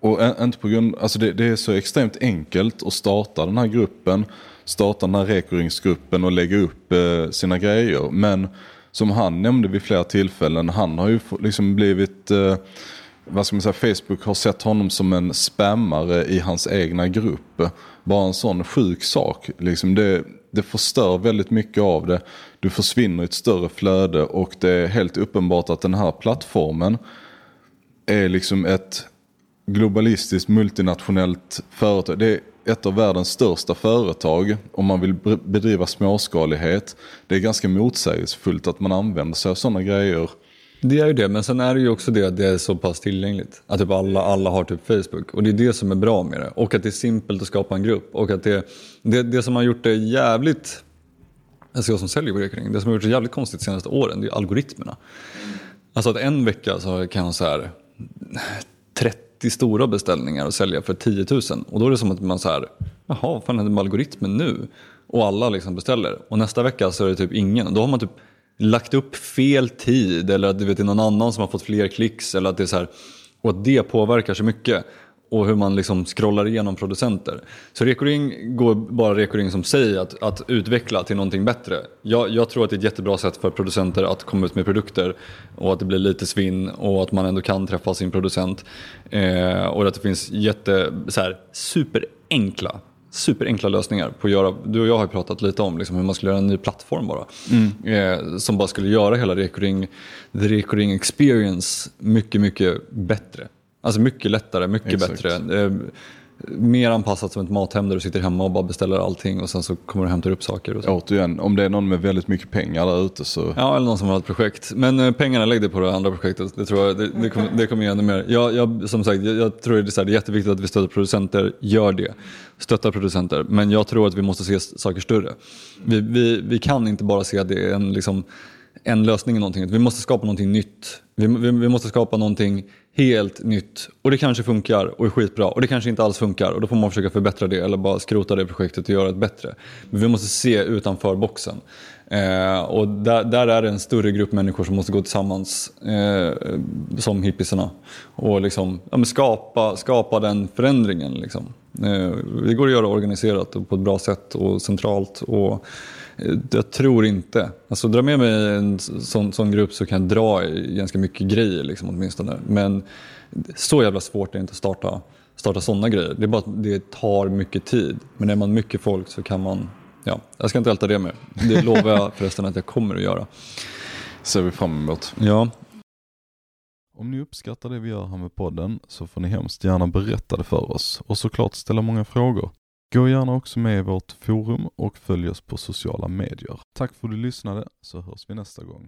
Och inte på grund, alltså det, det, är så extremt enkelt att starta den här gruppen, starta den här rekoringsgruppen och lägga upp sina grejer. Men som han nämnde vid flera tillfällen, han har ju liksom blivit vad ska man säga, Facebook har sett honom som en spammare i hans egna grupp. Bara en sån sjuk sak. Liksom det, det förstör väldigt mycket av det. Du försvinner i ett större flöde och det är helt uppenbart att den här plattformen är liksom ett globalistiskt multinationellt företag. Det är ett av världens största företag om man vill bedriva småskalighet. Det är ganska motsägelsefullt att man använder sig av sådana grejer det är ju det, men sen är det ju också det att det är så pass tillgängligt. Att typ alla, alla har typ Facebook. Och det är det som är bra med det. Och att det är simpelt att skapa en grupp. Och att det, det, det som har gjort det jävligt, alltså jag som säljer på Rekring, det som har gjort det jävligt konstigt de senaste åren, det är algoritmerna. Alltså att en vecka så kan jag så här 30 stora beställningar och sälja för 10 000. Och då är det som att man så här, jaha vad fan händer med algoritmen nu? Och alla liksom beställer. Och nästa vecka så är det typ ingen. Och då har man typ lagt upp fel tid eller att du vet, det är någon annan som har fått fler klicks eller att det är så här, och att det påverkar så mycket och hur man liksom scrollar igenom producenter. Så Rekoring går bara Rekoring som säger att, att utveckla till någonting bättre. Jag, jag, tror att det är ett jättebra sätt för producenter att komma ut med produkter och att det blir lite svinn och att man ändå kan träffa sin producent. Eh, och att det finns jätte, så här, superenkla superenkla lösningar på att göra, du och jag har pratat lite om liksom hur man skulle göra en ny plattform bara. Mm. Eh, som bara skulle göra hela Rekoring, the Rekoring experience mycket, mycket bättre. Alltså mycket lättare, mycket Exakt. bättre. Eh, mer anpassat som ett mathem där du sitter hemma och bara beställer allting och sen så kommer du och hämtar upp saker. Och så. Återigen, om det är någon med väldigt mycket pengar där ute så... Ja, eller någon som har ett projekt. Men eh, pengarna lägg det på det andra projektet. Det tror jag, det, det, kommer, det kommer ge ännu mer. Jag, jag, som sagt, jag, jag tror det är, här, det är jätteviktigt att vi stöttar producenter, gör det. Stöttar producenter. Men jag tror att vi måste se saker större. Vi, vi, vi kan inte bara se att det är en, liksom, en lösning i någonting. Vi måste skapa någonting nytt. Vi, vi, vi måste skapa någonting helt nytt och det kanske funkar och är skitbra och det kanske inte alls funkar och då får man försöka förbättra det eller bara skrota det projektet och göra det bättre. Men vi måste se utanför boxen. Eh, och där, där, är det en större grupp människor som måste gå tillsammans eh, som hippisarna och liksom, ja, skapa, skapa den förändringen. Liksom. Eh, det går att göra organiserat och på ett bra sätt och centralt. Och, jag tror inte. Alltså dra med mig en sån, sån grupp så kan jag dra i ganska mycket grejer liksom, åtminstone. Men så jävla svårt är det inte att starta, starta sådana grejer. Det är bara att det tar mycket tid. Men är man mycket folk så kan man, ja, jag ska inte älta det mer. Det lovar jag förresten att jag kommer att göra. Ser vi fram emot. Ja. Om ni uppskattar det vi gör här med podden så får ni hemskt gärna berätta det för oss och såklart ställa många frågor. Gå gärna också med i vårt forum och följ oss på sociala medier. Tack för att du lyssnade så hörs vi nästa gång.